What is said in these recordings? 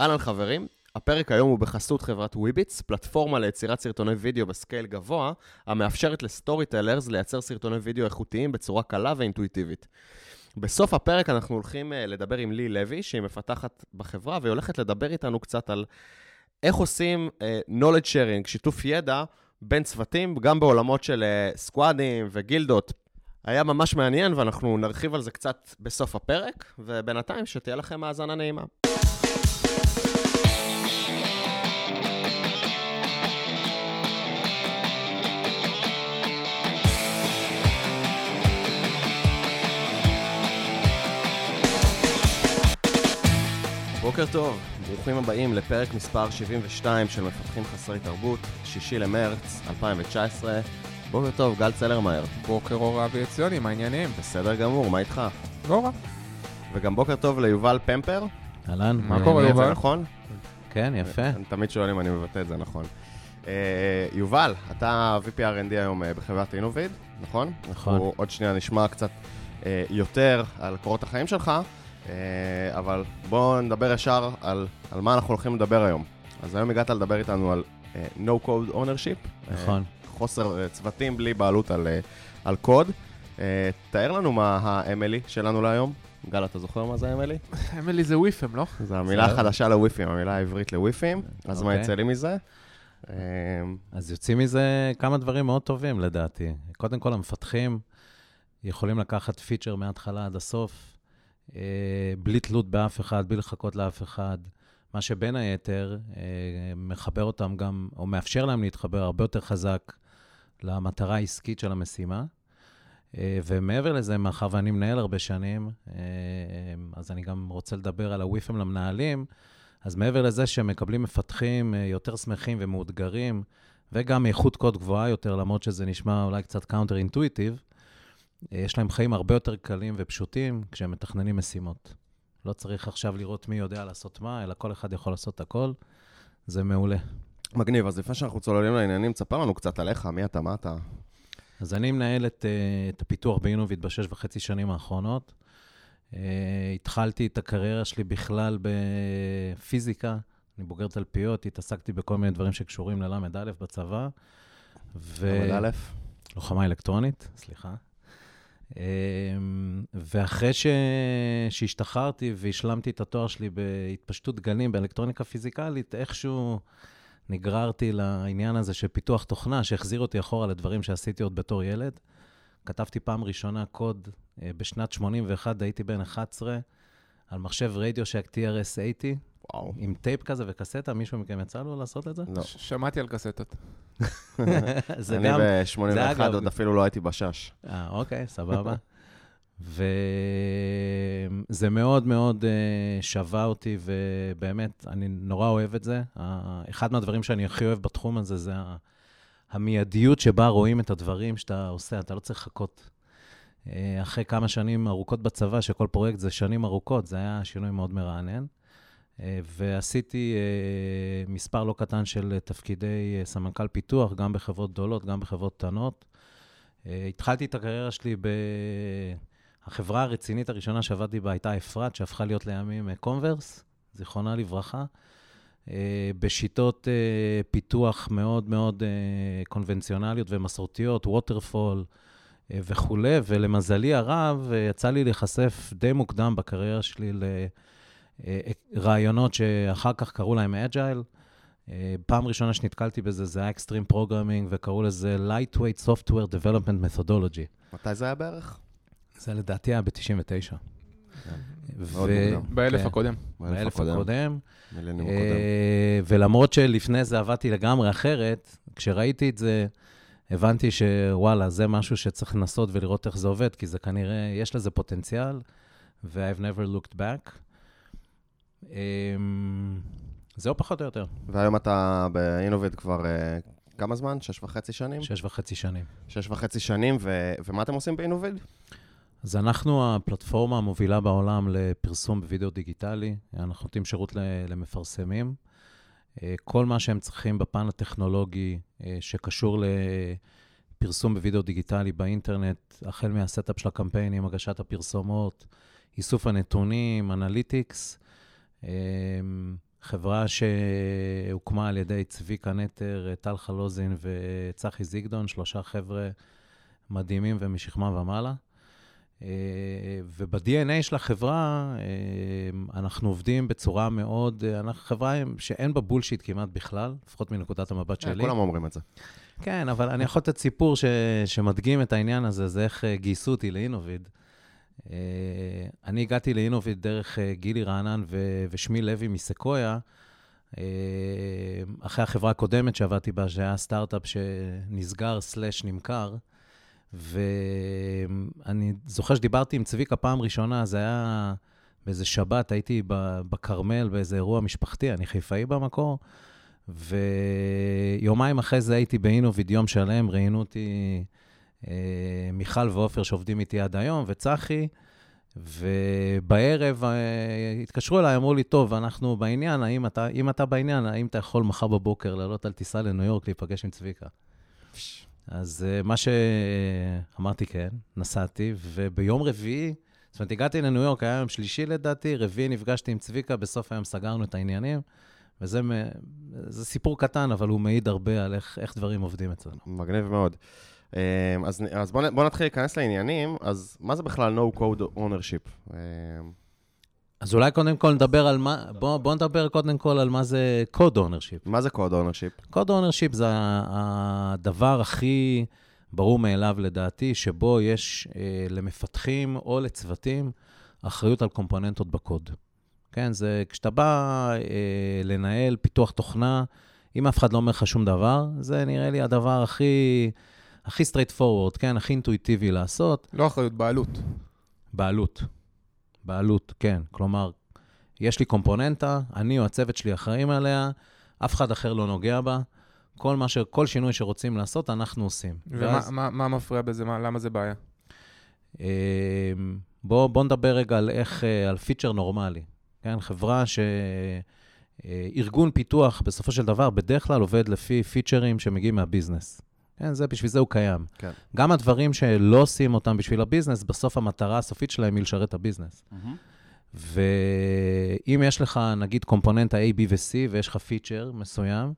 אהלן חברים, הפרק היום הוא בחסות חברת וויביץ, פלטפורמה ליצירת סרטוני וידאו ב scale גבוה, המאפשרת ל storytellers לייצר סרטוני וידאו איכותיים בצורה קלה ואינטואיטיבית. בסוף הפרק אנחנו הולכים אה, לדבר עם לי לוי, שהיא מפתחת בחברה, והיא הולכת לדבר איתנו קצת על איך עושים uh, knowledge sharing, שיתוף ידע בין צוותים, גם בעולמות של סקואדים וגילדות. היה ממש מעניין, ואנחנו נרחיב על זה קצת בסוף הפרק, ובינתיים שתהיה לכם האזנה נעימה. בוקר טוב, ברוכים הבאים לפרק מספר 72 של מפתחים חסרי תרבות, שישי למרץ 2019. בוקר טוב, גל צלרמייר. בוקר אור אבי עציוני, מה העניינים? בסדר גמור, מה איתך? לא רע. וגם בוקר טוב ליובל פמפר. אהלן, מה קורה, יובל? זה נכון? כן, יפה. אני תמיד שואל אם אני מבטא את זה נכון. אה, יובל, אתה VP R&D היום אה, בחברת אינוביד, נכון? נכון. אנחנו עוד שנייה נשמע קצת אה, יותר על קורות החיים שלך, אבל בואו נדבר ישר על, על מה אנחנו הולכים לדבר היום. אז היום הגעת לדבר איתנו על אה, No Code Ownership. אה, נכון. חוסר אה, צוותים בלי בעלות על, אה, על קוד. אה, תאר לנו מה האמילי שלנו להיום. גל, אתה זוכר מה זה אמילי? אמילי זה וויפם, לא? זו המילה. החדשה לוויפים, המילה העברית לוויפים. אז מה אוקיי. יצא לי מזה? אה, אז יוצאים מזה כמה דברים מאוד טובים לדעתי. קודם כל, המפתחים יכולים לקחת פיצ'ר מההתחלה עד הסוף, אה, בלי תלות באף אחד, בלי לחכות לאף אחד. מה שבין היתר אה, מחבר אותם גם, או מאפשר להם להתחבר הרבה יותר חזק למטרה העסקית של המשימה. אה, ומעבר לזה, מאחר ואני מנהל הרבה שנים, אה, אז אני גם רוצה לדבר על הוויפים למנהלים. אז מעבר לזה שהם מקבלים מפתחים אה, יותר שמחים ומאותגרים, וגם איכות קוד גבוהה יותר, למרות שזה נשמע אולי קצת counter intuitive, יש להם חיים הרבה יותר קלים ופשוטים כשהם מתכננים משימות. לא צריך עכשיו לראות מי יודע לעשות מה, אלא כל אחד יכול לעשות הכל. זה מעולה. מגניב, אז לפני שאנחנו צוללים לעניינים, תספר לנו קצת עליך, מי אתה, מה אתה. אז אני מנהל את, אה, את הפיתוח באינוביד בשש וחצי שנים האחרונות. אה, התחלתי את הקריירה שלי בכלל בפיזיקה, אני בוגר תלפיות, התעסקתי בכל מיני דברים שקשורים לל"א בצבא. ו... ל"א? לוחמה אלקטרונית, סליחה. אה, ואחרי ש... שהשתחררתי והשלמתי את התואר שלי בהתפשטות גלים באלקטרוניקה פיזיקלית, איכשהו נגררתי לעניין הזה של פיתוח תוכנה, שהחזיר אותי אחורה לדברים שעשיתי עוד בתור ילד. כתבתי פעם ראשונה קוד אה, בשנת 81, הייתי בן 11, על מחשב רדיו שק TRS-80, וואו. עם טייפ כזה וקסטה, מישהו מכם יצא לו לעשות את זה? לא. שמעתי על קסטות. זה אני גם... זה ב-81 אגב- עוד אפילו לא הייתי בשש. אה, אוקיי, סבבה. וזה מאוד מאוד אה, שווה אותי, ובאמת, אני נורא אוהב את זה. אחד מהדברים שאני הכי אוהב בתחום הזה זה המיידיות שבה רואים את הדברים שאתה עושה, אתה לא צריך לחכות. אה, אחרי כמה שנים ארוכות בצבא, שכל פרויקט זה שנים ארוכות, זה היה שינוי מאוד מרענן. אה, ועשיתי אה, מספר לא קטן של תפקידי אה, סמנכ"ל פיתוח, גם בחברות גדולות, גם בחברות קטנות. התחלתי את הקריירה שלי ב... החברה הרצינית הראשונה שעבדתי בה הייתה אפרת, שהפכה להיות לימים קונברס, זיכרונה לברכה, בשיטות פיתוח מאוד מאוד קונבנציונליות ומסורתיות, waterfall וכולי, ולמזלי הרב, יצא לי להיחשף די מוקדם בקריירה שלי לרעיונות שאחר כך קראו להם agile. אה, פעם ראשונה שנתקלתי בזה, זה היה Extreme Programming, וקראו לזה Lightweight Software Development Methodology. מתי זה היה בערך? זה לדעתי היה ב-99. מאוד מוקדם. באלף כן, הקודם. באלף הקודם. מילניום אה, הקודם. ולמרות שלפני זה עבדתי לגמרי אחרת, כשראיתי את זה, הבנתי שוואלה, זה משהו שצריך לנסות ולראות איך זה עובד, כי זה כנראה, יש לזה פוטנציאל, ו-I've never looked back. אמ, זהו פחות או יותר, והיום אתה באינוביד כבר אה, כמה זמן? שש וחצי שנים? שש וחצי שנים. שש וחצי שנים, ו- ומה אתם עושים באינוביד? אז אנחנו הפלטפורמה המובילה בעולם לפרסום בווידאו דיגיטלי. אנחנו נותנים שירות למפרסמים. אה, כל מה שהם צריכים בפן הטכנולוגי אה, שקשור לפרסום בווידאו דיגיטלי באינטרנט, החל מה setup של הקמפיינים, הגשת הפרסומות, איסוף הנתונים, analytics. אה, חברה שהוקמה על ידי צביקה נטר, טל חלוזין וצחי זיגדון, שלושה חבר'ה מדהימים ומשכמה ומעלה. אה, וב-DNA של החברה, אה, אנחנו עובדים בצורה מאוד, אה, אנחנו חברה שאין בה בולשיט כמעט בכלל, לפחות מנקודת המבט שלי. כולם אומרים את זה. כן, אבל אני יכול לתת סיפור שמדגים את העניין הזה, זה איך גייסו אותי לאינוביד. אני הגעתי לאינוביד דרך גילי רענן ו, ושמי לוי מסקויה, אחרי החברה הקודמת שעבדתי בה, שהיה סטארט-אפ שנסגר סלאש נמכר. ואני זוכר שדיברתי עם צביקה פעם ראשונה, זה היה באיזה שבת, הייתי בכרמל באיזה אירוע משפחתי, אני חיפאי במקור, ויומיים אחרי זה הייתי באינוביד יום שלם, ראיינו אותי אה, מיכל ועופר שעובדים איתי עד היום, וצחי, ובערב אה, התקשרו אליי, אמרו לי, טוב, אנחנו בעניין, האם אתה, אם אתה בעניין, האם אתה יכול מחר בבוקר לעלות על טיסה לניו יורק להיפגש עם צביקה? אז uh, מה שאמרתי, כן, נסעתי, וביום רביעי, זאת אומרת, הגעתי לניו יורק, היה יום שלישי לדעתי, רביעי נפגשתי עם צביקה, בסוף היום סגרנו את העניינים, וזה זה סיפור קטן, אבל הוא מעיד הרבה על איך, איך דברים עובדים אצלנו. מגניב מאוד. אה, אז, אז בואו בוא נתחיל להיכנס לעניינים, אז מה זה בכלל No Code Ownership? אה, אז אולי קודם כל נדבר על מה, בוא, בוא נדבר קודם כל על מה זה Code Ownership. מה זה Code Ownership? Code Ownership זה הדבר הכי ברור מאליו לדעתי, שבו יש אה, למפתחים או לצוותים אחריות על קומפוננטות בקוד. כן, זה כשאתה בא אה, לנהל פיתוח תוכנה, אם אף אחד לא אומר לך שום דבר, זה נראה לי הדבר הכי, הכי straight forward, כן, הכי אינטואיטיבי לעשות. לא אחריות, בעלות. בעלות. בעלות, כן. כלומר, יש לי קומפוננטה, אני או הצוות שלי אחראים עליה, אף אחד אחר לא נוגע בה. כל, מה ש... כל שינוי שרוצים לעשות, אנחנו עושים. ומה ואז... מה, מה מפריע בזה? מה, למה זה בעיה? אמ, בואו בוא נדבר רגע על איך, אה, על פיצ'ר נורמלי. כן, חברה ש... אה, ארגון פיתוח, בסופו של דבר, בדרך כלל עובד לפי פיצ'רים שמגיעים מה business. כן, זה, בשביל זה הוא קיים. כן. גם הדברים שלא עושים אותם בשביל ה business, בסוף המטרה הסופית שלהם היא לשרת את ה business. Mm-hmm. ואם יש לך, נגיד, קומפוננט ה-A, B ו-C, ויש לך פיצ'ר מסוים,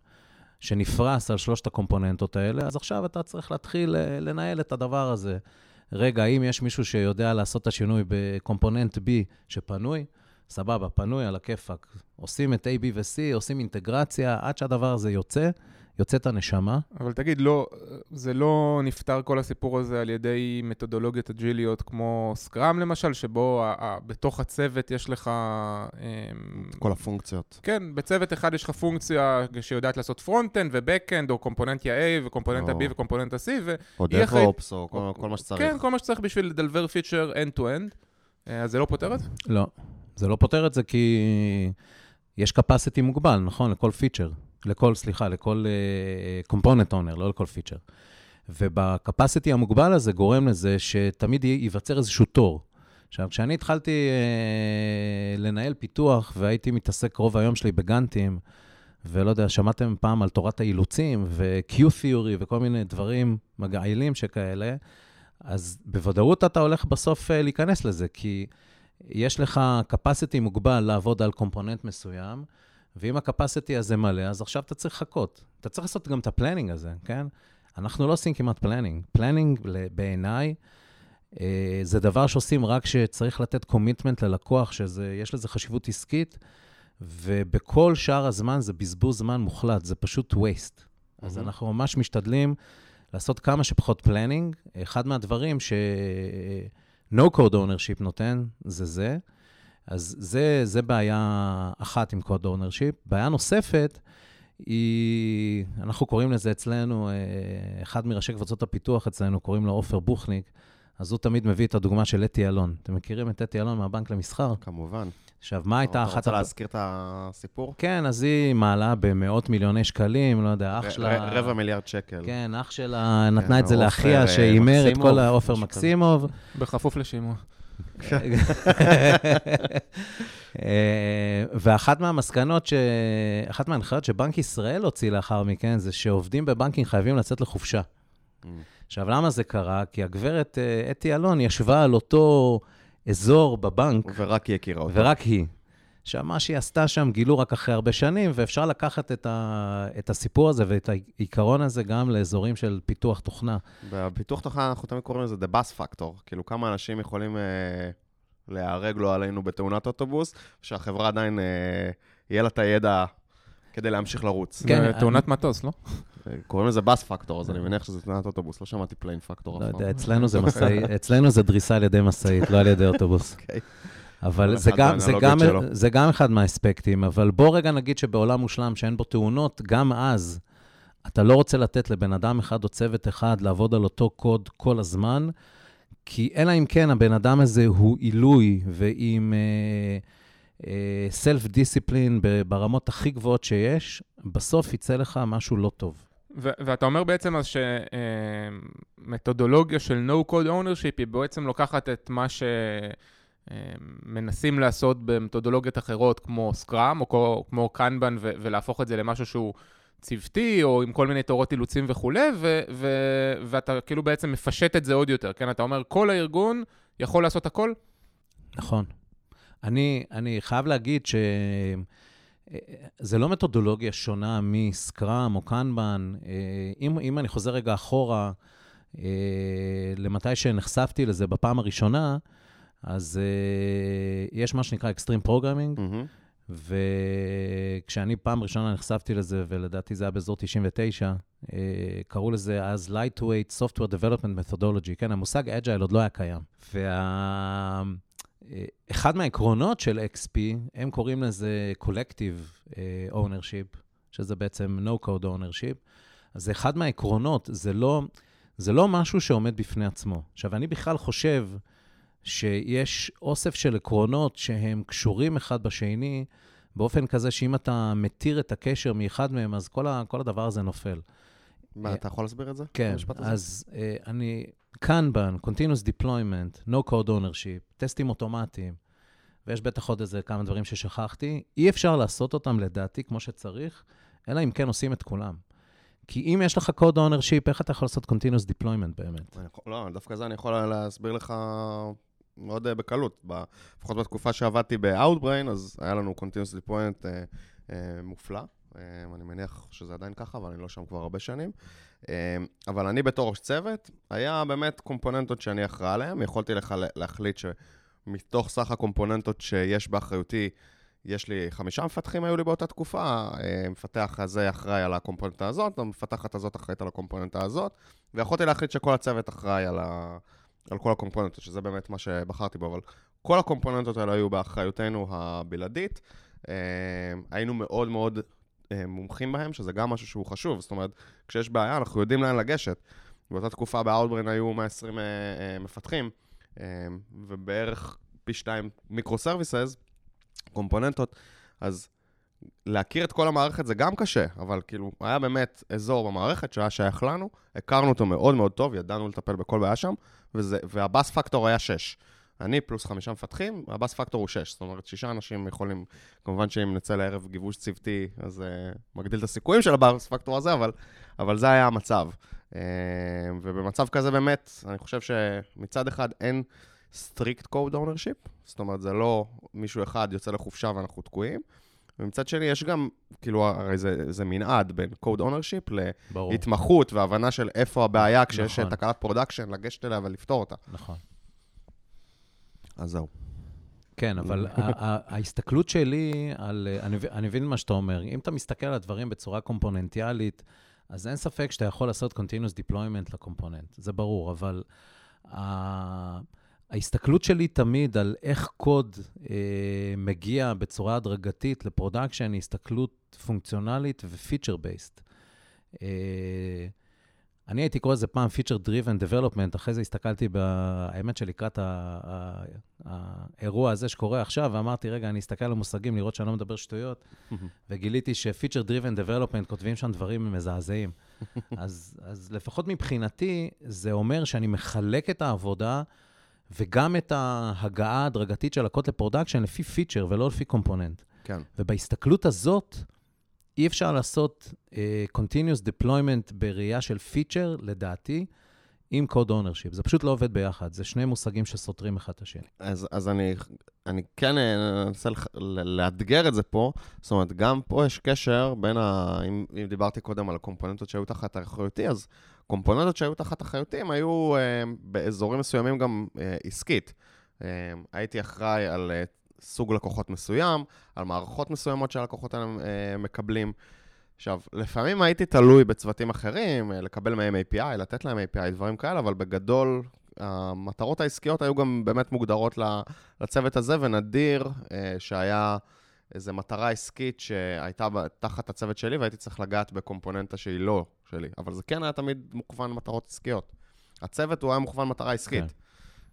שנפרס על שלושת הקומפוננטות האלה, אז עכשיו אתה צריך להתחיל אה, לנהל את הדבר הזה. רגע, האם יש מישהו שיודע לעשות את השינוי בקומפוננט B שפנוי? סבבה, פנוי, על הכיפאק. עושים את A, B ו-C, עושים אינטגרציה, עד שהדבר הזה יוצא. יוצאת הנשמה. אבל תגיד, לא, זה לא נפתר כל הסיפור הזה על ידי מתודולוגיות אג'יליות כמו סקראם למשל, שבו ה- ה- בתוך הצוות יש לך... אמ, כל הפונקציות. כן, בצוות אחד יש לך פונקציה שיודעת לעשות front-end ו back-end, או קומפוננטה A וקומפוננטה או... B וקומפוננטה C, ו... או DevOps, או כל, כל מה שצריך. כן, כל מה שצריך בשביל לדלבר פיצ'ר end-to-end. אה, אז זה לא פותר את זה? לא, זה לא פותר את זה כי יש capacity מוגבל, נכון? לכל פיצ'ר. לכל, סליחה, לכל uh, component owner, לא לכל פיצ'ר. וה capacity המוגבל הזה גורם לזה שתמיד ייווצר איזשהו תור. עכשיו, כשאני התחלתי uh, לנהל פיתוח והייתי מתעסק רוב היום שלי בגאנטים, ולא יודע, שמעתם פעם על תורת האילוצים ו-Q-Theory וכל מיני דברים מגעילים שכאלה, אז בוודאות אתה הולך בסוף uh, להיכנס לזה, כי יש לך capacity מוגבל לעבוד על component מסוים, ואם ה-capacity הזה מלא, אז עכשיו אתה צריך לחכות. אתה צריך לעשות גם את ה planning הזה, כן? אנחנו לא עושים כמעט planning. planning, בעיניי, אה, זה דבר שעושים רק כשצריך לתת commitment ללקוח, שיש לזה חשיבות עסקית, ובכל שאר הזמן זה בזבוז זמן מוחלט, זה פשוט waste. Mm-hmm. אז אנחנו ממש משתדלים לעשות כמה שפחות planning. אחד מהדברים ש... no code ownership נותן, זה זה. אז זה, זה בעיה אחת עם code ownership. בעיה נוספת היא, אנחנו קוראים לזה אצלנו, אה, אחד מראשי קבוצות הפיתוח אצלנו, קוראים לו עופר בוכניק, אז הוא תמיד מביא את הדוגמה של אתי אלון. אתם מכירים את אתי אלון מהבנק למסחר? כמובן. עכשיו, מה הייתה אחת... אתה רוצה להזכיר את הסיפור? כן, אז היא מעלה במאות מיליוני שקלים, לא יודע, אח שלה... רבע מיליארד שקל. כן, אח שלה נתנה את זה לאחיה, שהימר את כל העופר מקסימוב. בכפוף לשימוע. אה, ואחת מהמסקנות, ש... אחת מההנחיות שבנק ישראל הוציא לאחר מכן, זה שעובדים בבנקים חייבים לצאת לחופשה. Mm. עכשיו, למה זה קרה? כי הגברת אה, אתי אלון ישבה על אותו אזור בבנק. ורק היא הכירה אותו. ורק היא. שמה שהיא עשתה שם גילו רק אחרי הרבה שנים, ואפשר לקחת את, ה, את הסיפור הזה ואת העיקרון הזה גם לאזורים של פיתוח תוכנה. בפיתוח תוכנה אנחנו תמיד קוראים לזה The Bus Factor, כאילו כמה אנשים יכולים אה, להיהרג לו עלינו בתאונת אוטובוס, שהחברה עדיין אה, יהיה לה את הידע כדי להמשיך לרוץ. כן, תאונת מטוס, לא? קוראים לזה bus factor, אז אני מניח שזה תאונת אוטובוס, לא שמעתי plane factor אף לא פעם. לא יודע, אצלנו זה משאית, אצלנו זה דריסה על ידי משאית, לא על ידי אוטובוס. אבל זה גם, זה, גם, זה גם אחד מהאספקטים, אבל בוא רגע נגיד שבעולם מושלם שאין בו תאונות, גם אז אתה לא רוצה לתת לבן אדם אחד או צוות אחד לעבוד על אותו קוד כל הזמן, כי אלא אם כן הבן אדם הזה הוא עילוי ועם... Uh, סלף uh, דיסציפלין ברמות הכי גבוהות שיש, בסוף יצא לך משהו לא טוב. ו- ואתה אומר בעצם אז שמתודולוגיה uh, של No-Code Ownership היא בעצם לוקחת את מה שמנסים uh, לעשות במתודולוגיות אחרות כמו סקראם או כמו קנבן ולהפוך את זה למשהו שהוא צוותי או עם כל מיני תורות אילוצים וכולי, ו- ו- ואתה כאילו בעצם מפשט את זה עוד יותר, כן? אתה אומר כל הארגון יכול לעשות הכל? נכון. אני, אני חייב להגיד שזה לא מתודולוגיה שונה מסקראם או קנבן. אה, אם, אם אני חוזר רגע אחורה, אה, למתי שנחשפתי לזה בפעם הראשונה, אז אה, יש מה שנקרא Extreme Programming, mm-hmm. וכשאני פעם ראשונה נחשפתי לזה, ולדעתי זה היה באזור 99, קראו לזה אז Lightweight Software Development Methodology, כן, המושג Agile עוד לא היה קיים. וה... אחד מהעקרונות של XP, הם קוראים לזה Collective אה, Ownership, שזה בעצם No-Code Ownership. אז אחד מהעקרונות, זה לא, זה לא משהו שעומד בפני עצמו. עכשיו, אני בכלל חושב שיש אוסף של עקרונות שהם קשורים אחד בשני, באופן כזה שאם אתה מתיר את הקשר מאחד מהם, אז כל, ה, כל הדבר הזה נופל. מה, אתה יכול להסביר את זה? כן, אז uh, אני, Kanban, Continuous Deployment, No Code Ownership, טסטים אוטומטיים, ויש בטח עוד איזה כמה דברים ששכחתי, אי אפשר לעשות אותם לדעתי כמו שצריך, אלא אם כן עושים את כולם. כי אם יש לך Code Ownership, איך אתה יכול לעשות Continuous Deployment באמת? לא, דווקא זה אני יכול להסביר לך מאוד uh, בקלות. לפחות בתקופה שעבדתי ב-Outbrain, אז היה לנו Continuous Deployment uh, uh, מופלא. אמ, אני מניח שזה עדיין ככה, אבל אני לא שם כבר הרבה שנים. אמ, אבל אני בתור ראש צוות, היה באמת קומפוננטות שאני אחראי עליהן. יכולתי לך להחליט שמתוך סך הקומפוננטות שיש באחריותי, יש לי חמישה מפתחים היו לי באותה תקופה, אמ, מפתח הזה אחראי על הקומפוננטה הזאת, המפתחת הזאת אחראית על הקומפוננטה הזאת, ויכולתי להחליט שכל הצוות אחראי על, ה... על כל הקומפוננטות, שזה באמת מה שבחרתי בו, אבל כל הקומפוננטות האלה היו באחריותנו הבלעדית. היינו מאוד מאוד אה, מומחים בהם, שזה גם משהו שהוא חשוב. זאת אומרת, כשיש בעיה, אנחנו יודעים לאן לגשת. באותה תקופה ב-Outbrain היו 120 uh, uh, מפתחים, ובערך פי 2 microservices, קומפוננטות, אז להכיר את כל המערכת זה גם קשה, אבל כאילו, היה באמת אזור במערכת שהיה שייך לנו, הכרנו אותו מאוד מאוד טוב, ידענו לטפל בכל בעיה שם, וזה, וה bus factor היה 6. אני פלוס חמישה מפתחים, ה bus factor הוא שש. זאת אומרת, שישה אנשים יכולים, כמובן שאם נצא לערב גיבוש צוותי, אז uh, מגדיל את הסיכויים של ה bus factor הזה, אבל, אבל זה היה המצב. Uh, ובמצב כזה באמת, אני חושב שמצד אחד אין strict code ownership, זאת אומרת, זה לא מישהו אחד יוצא לחופשה ואנחנו תקועים. ומצד שני, יש גם, כאילו, הרי זה, זה מנעד בין code ownership להתמחות והבנה של איפה הבעיה כשיש נכון. תקלת production, לגשת אליה ולפתור אותה. נכון. אז זהו. כן, אבל ההסתכלות שלי על... אני מבין מה שאתה אומר. אם אתה מסתכל על הדברים בצורה קומפוננטיאלית, אז אין ספק שאתה יכול לעשות continuous deployment ל component, זה ברור, אבל ההסתכלות שלי תמיד על איך קוד אה, מגיע בצורה הדרגתית ל production היא הסתכלות פונקציונלית ו feature-based. אה, אני הייתי קורא לזה פעם Feature Driven Development, אחרי זה הסתכלתי, האמת שלקראת האירוע הזה שקורה עכשיו, ואמרתי, רגע, אני אסתכל על המושגים, לראות שאני לא מדבר שטויות, וגיליתי ש-Feature Driven Development כותבים שם דברים מזעזעים. אז, אז לפחות מבחינתי, זה אומר שאני מחלק את העבודה וגם את ההגעה ההדרגתית של הקוד ל production לפי פיצ'ר ולא לפי component. כן. ובהסתכלות הזאת, אי אפשר לעשות uh, continuous deployment בראייה של פיצ'ר, לדעתי, עם code ownership. זה פשוט לא עובד ביחד, זה שני מושגים שסותרים אחד את השני. אז, אז אני, אני כן אה, אנסה לח- לאתגר את זה פה. זאת אומרת, גם פה יש קשר בין ה... אם, אם דיברתי קודם על הקומפוננטות שהיו תחת אחריותי, אז קומפוננטות שהיו תחת אחריותי הם היו אה, באזורים מסוימים גם אה, עסקית. אה, הייתי אחראי על אה, סוג לקוחות מסוים, על מערכות מסוימות שהלקוחות האלה אה, מקבלים. עכשיו, לפעמים הייתי תלוי בצוותים אחרים, אה, לקבל מהם API, לתת להם API, דברים כאלה, אבל בגדול, המטרות העסקיות היו גם באמת מוגדרות לצוות הזה, ונדיר אה, שהיה איזו מטרה עסקית שהייתה תחת הצוות שלי, והייתי צריך לגעת בקומפוננטה שהיא לא שלי. אבל זה כן היה תמיד מוכוון מטרות עסקיות. הצוות הוא היה מוכוון מטרה עסקית.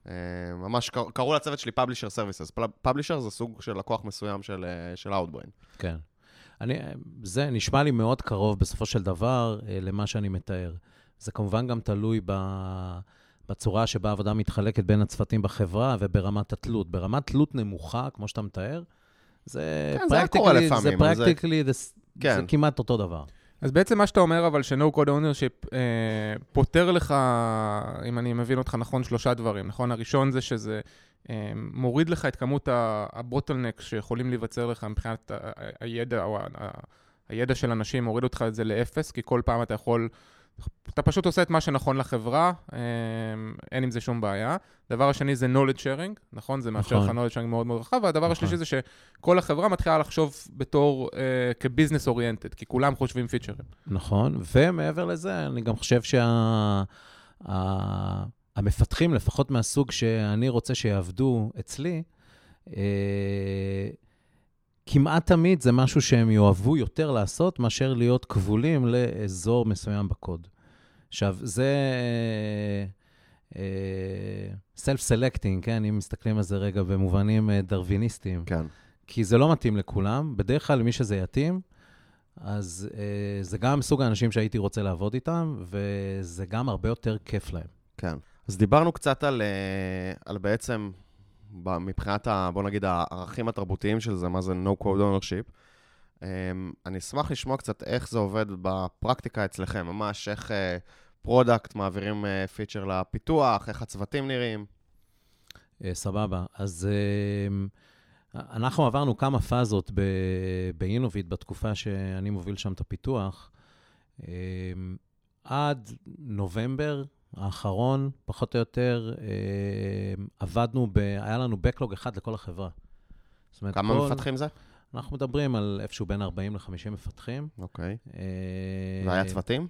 כן. אה, ממש קר- קראו לצוות שלי Publisher Services. Publisher זה סוג של לקוח מסוים של, של Outbrain. כן. אני, זה נשמע לי מאוד קרוב בסופו של דבר אה, למה שאני מתאר. זה כמובן גם תלוי ב, בצורה שבה העבודה מתחלקת בין הצוותים בחברה וברמת התלות. ברמת תלות נמוכה, כמו שאתה מתאר, זה כן, זה לפעמים, זה זה- פרקטיקלי, זה, זה כן. כמעט אותו דבר. אז בעצם מה שאתה אומר, אבל ש-No Code Ownership אה, פותר לך, אם אני מבין אותך נכון, שלושה דברים, נכון? הראשון זה שזה מוריד לך את כמות הבוטלנק שיכולים להיווצר לך מבחינת הידע, או הידע של אנשים, מוריד אותך את זה לאפס, כי כל פעם אתה יכול... אתה פשוט עושה את מה שנכון לחברה, אה, אין עם זה שום בעיה. הדבר השני זה knowledge sharing, נכון? זה מאפשר לך נכון. knowledge sharing מאוד מאוד רחב, והדבר נכון. השלישי זה שכל החברה מתחילה לחשוב בתור אה, כביזנס אוריינטד, כי כולם חושבים פיצ'רים. נכון, ומעבר לזה, אני גם חושב שהמפתחים, לפחות מהסוג שאני רוצה שיעבדו אצלי, אה, כמעט תמיד זה משהו שהם יאהבו יותר לעשות מאשר להיות כבולים לאזור מסוים בקוד. עכשיו, זה self-selecting, כן? אם מסתכלים על זה רגע במובנים אה, דרוויניסטיים. כן. כי זה לא מתאים לכולם. בדרך כלל, למי שזה יתאים, אז אה, זה גם סוג האנשים שהייתי רוצה לעבוד איתם, וזה גם הרבה יותר כיף להם. כן. אז דיברנו קצת על, אה, על בעצם, מבחינת, ה, בוא נגיד, הערכים התרבותיים של זה, מה זה No Code Ownership. אה, אני אשמח לשמוע קצת איך זה עובד בפרקטיקה אצלכם, ממש איך product מעבירים פיצ'ר לפיתוח, איך הצוותים נראים. אה, סבבה. אז אה, אנחנו עברנו כמה פאזות באינוביט בתקופה שאני מוביל שם את הפיתוח. אה, עד נובמבר האחרון, פחות או יותר, אה, עבדנו, ב, היה לנו Backlog אחד לכל החברה. זאת אומרת, כמה כל- מפתחים זה? אנחנו מדברים על איפשהו בין 40 ל-50 מפתחים. אוקיי. אה, והיה צוותים?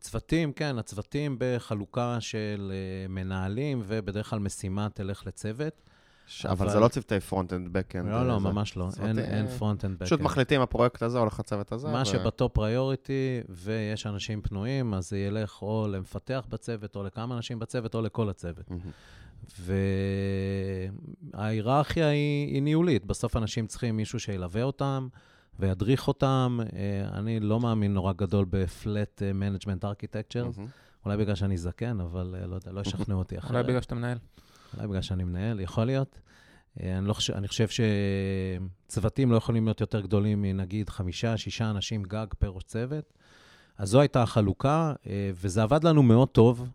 צוותים, כן, הצוותים בחלוקה של אה, מנהלים, ובדרך כלל משימה תלך לצוות. ש- אבל אבל- זה לא צוותי front-end, back-end. לא, לא, זה- ממש לא. אין, אין אה, front-end פשוט מחליטים, הפרויקט הזה הולך לצוות הזה. מה ו- שבטופ פריוריטי, ויש אנשים פנויים, אז זה ילך או למפתח בצוות, או לכמה אנשים בצוות, או לכל הצוות. וההיררכיה היא, היא ניהולית. בסוף אנשים צריכים מישהו שילווה אותם וידריך אותם. אה, אני לא מאמין נורא גדול אה, management architectures. מהמם. אולי בגלל שאני זקן, אבל אה, לא יודע, לא ישכנעו אותי אחרת. אולי בגלל שאתה מנהל. אולי בגלל שאני מנהל, יכול להיות. אה, אני, לא חושב, אני חושב שצוותים לא יכולים להיות יותר גדולים מנגיד חמישה, שישה אנשים גג פר ראש צוות. אז זו הייתה החלוקה, אה, וזה עבד לנו מאוד טוב.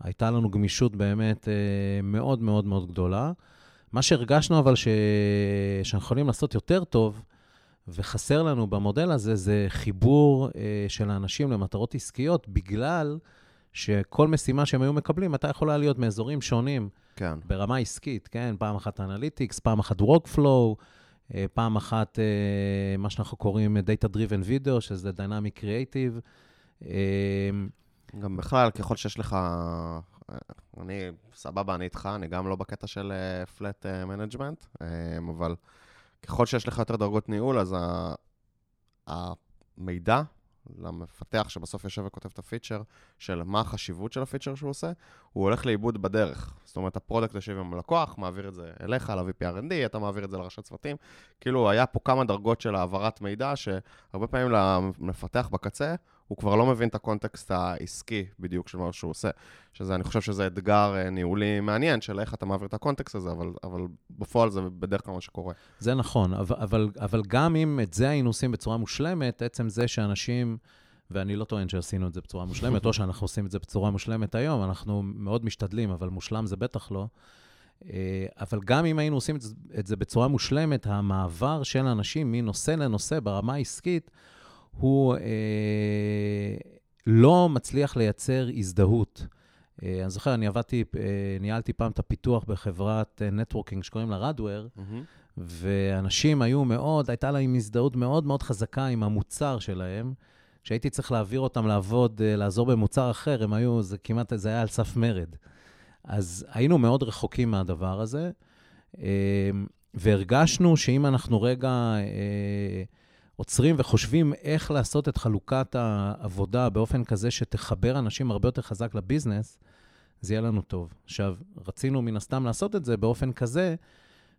הייתה לנו גמישות באמת אה, מאוד מאוד מאוד גדולה. מה שהרגשנו אבל ש... שאנחנו יכולים לעשות יותר טוב, וחסר לנו במודל הזה, זה חיבור של האנשים למטרות עסקיות, בגלל שכל משימה שהם היו מקבלים, הייתה יכולה להיות מאזורים שונים. כן. ברמה עסקית, כן? פעם אחת analytics, פעם אחת Workflow, אה, פעם אחת אה, מה שאנחנו קוראים Data Driven Video, שזה Dynamic Creative. אה, גם בכלל, ככל שיש לך... אני, סבבה, אני איתך, אני גם לא בקטע של flat management, אבל ככל שיש לך יותר דרגות ניהול, אז ה- המידע למפתח שבסוף יושב וכותב את ה-feature, של מה החשיבות של ה-feature שהוא עושה, הוא הולך לאיבוד בדרך. זאת אומרת, ה-product יושב עם הלקוח, מעביר את זה אליך, ל-VP R&D, אתה מעביר את זה לראשי צוותים. כאילו, היה פה כמה דרגות של העברת מידע, שהרבה פעמים למפתח בקצה, הוא כבר לא מבין את ה-context העסקי בדיוק של מה שהוא עושה. שזה, אני חושב שזה אתגר אה, ניהולי מעניין של איך אתה מעביר את ה-context הזה, אבל, אבל בפועל זה בדרך כלל מה שקורה. זה נכון, אבל, אבל, אבל גם אם את זה היינו עושים בצורה מושלמת, עצם זה שאנשים ואני לא טוען שעשינו את זה בצורה מושלמת, או שאנחנו עושים את זה בצורה מושלמת היום, אנחנו מאוד משתדלים, אבל מושלם זה בטח לא. אה, אבל גם אם היינו עושים את זה בצורה מושלמת, המעבר של אנשים מנושא לנושא ברמה העסקית, הוא אה, לא מצליח לייצר הזדהות. אה, אני זוכר, אני עבדתי, אה, ניהלתי פעם את הפיתוח בחברת נטוורקינג שקוראים לה רדוור, mm-hmm. ואנשים היו מאוד, הייתה להם הזדהות מאוד מאוד חזקה עם המוצר שלהם. כשהייתי צריך להעביר אותם לעבוד, לעזור במוצר אחר, הם היו, זה כמעט, זה היה על סף מרד. אז היינו מאוד רחוקים מהדבר הזה, והרגשנו שאם אנחנו רגע עוצרים וחושבים איך לעשות את חלוקת העבודה באופן כזה שתחבר אנשים הרבה יותר חזק לביזנס, זה יהיה לנו טוב. עכשיו, רצינו מן הסתם לעשות את זה באופן כזה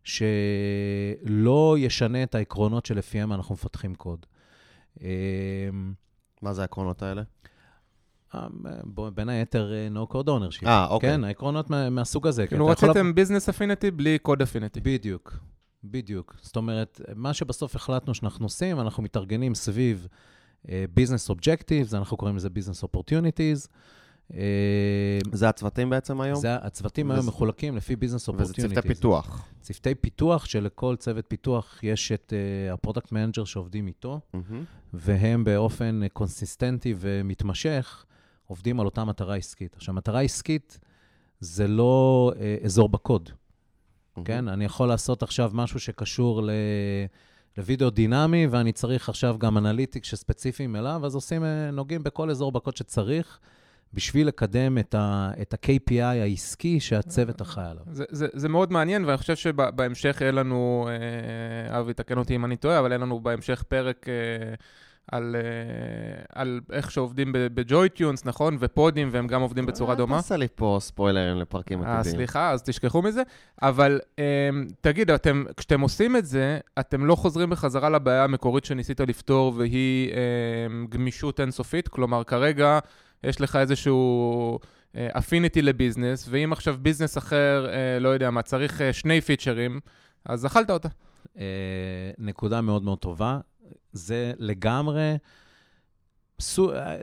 שלא ישנה את העקרונות שלפיהם אנחנו מפתחים קוד. אמ, מה זה העקרונות האלה? אה, בין היתר אה, no code ownership. אה, אוקיי. כן, העקרונות מהסוג הזה. כאילו רציתם ביזנס אפיניטי בלי קוד אפיניטי. בדיוק. בדיוק. זאת אומרת, מה שבסוף החלטנו שאנחנו עושים, אנחנו מתארגנים סביב business uh, objectives, אנחנו קוראים לזה business opportunities. זה הצוותים בעצם היום? זה הצוותים וזה... היום מחולקים לפי business opportunities. וזה צוותי פיתוח. צוותי פיתוח, שלכל צוות פיתוח יש את uh, ה-product manager שעובדים איתו, mm-hmm. והם באופן consistent-י ומתמשך עובדים על אותה מטרה עסקית. עכשיו, מטרה עסקית זה לא uh, אזור בקוד. Mm-hmm. כן? אני יכול לעשות עכשיו משהו שקשור ל... לוידאו דינמי, ואני צריך עכשיו גם analytics ספציפיים אליו, אז עושים, אה, נוגעים בכל אזור בקוד שצריך. בשביל לקדם את, ה, את ה-KPI העסקי שהצוות אחראי עליו. זה, זה, זה מאוד מעניין, ואני חושב שבהמשך יהיה לנו, אה, אבי, תקן אותי אם אני טועה, אבל יהיה לנו בהמשך פרק אה, על, אה, על איך שעובדים בג'וי-טיונס, נכון? ו-pod-ים, והם גם עובדים בצורה דומה. אל תעשה לי פה ספוילרים לפרקים עתידיים. אה, סליחה, אז תשכחו מזה. אבל אה, תגיד, אתם, כשאתם עושים את זה, אתם לא חוזרים בחזרה לבעיה המקורית שניסית לפתור, והיא גמישות אינסופית? כלומר, כרגע יש לך איזשהו... אפיניטי לביזנס, ואם עכשיו ביזנס אחר, לא יודע מה, צריך שני פיצ'רים, אז אכלת אותה. נקודה מאוד מאוד טובה. זה לגמרי,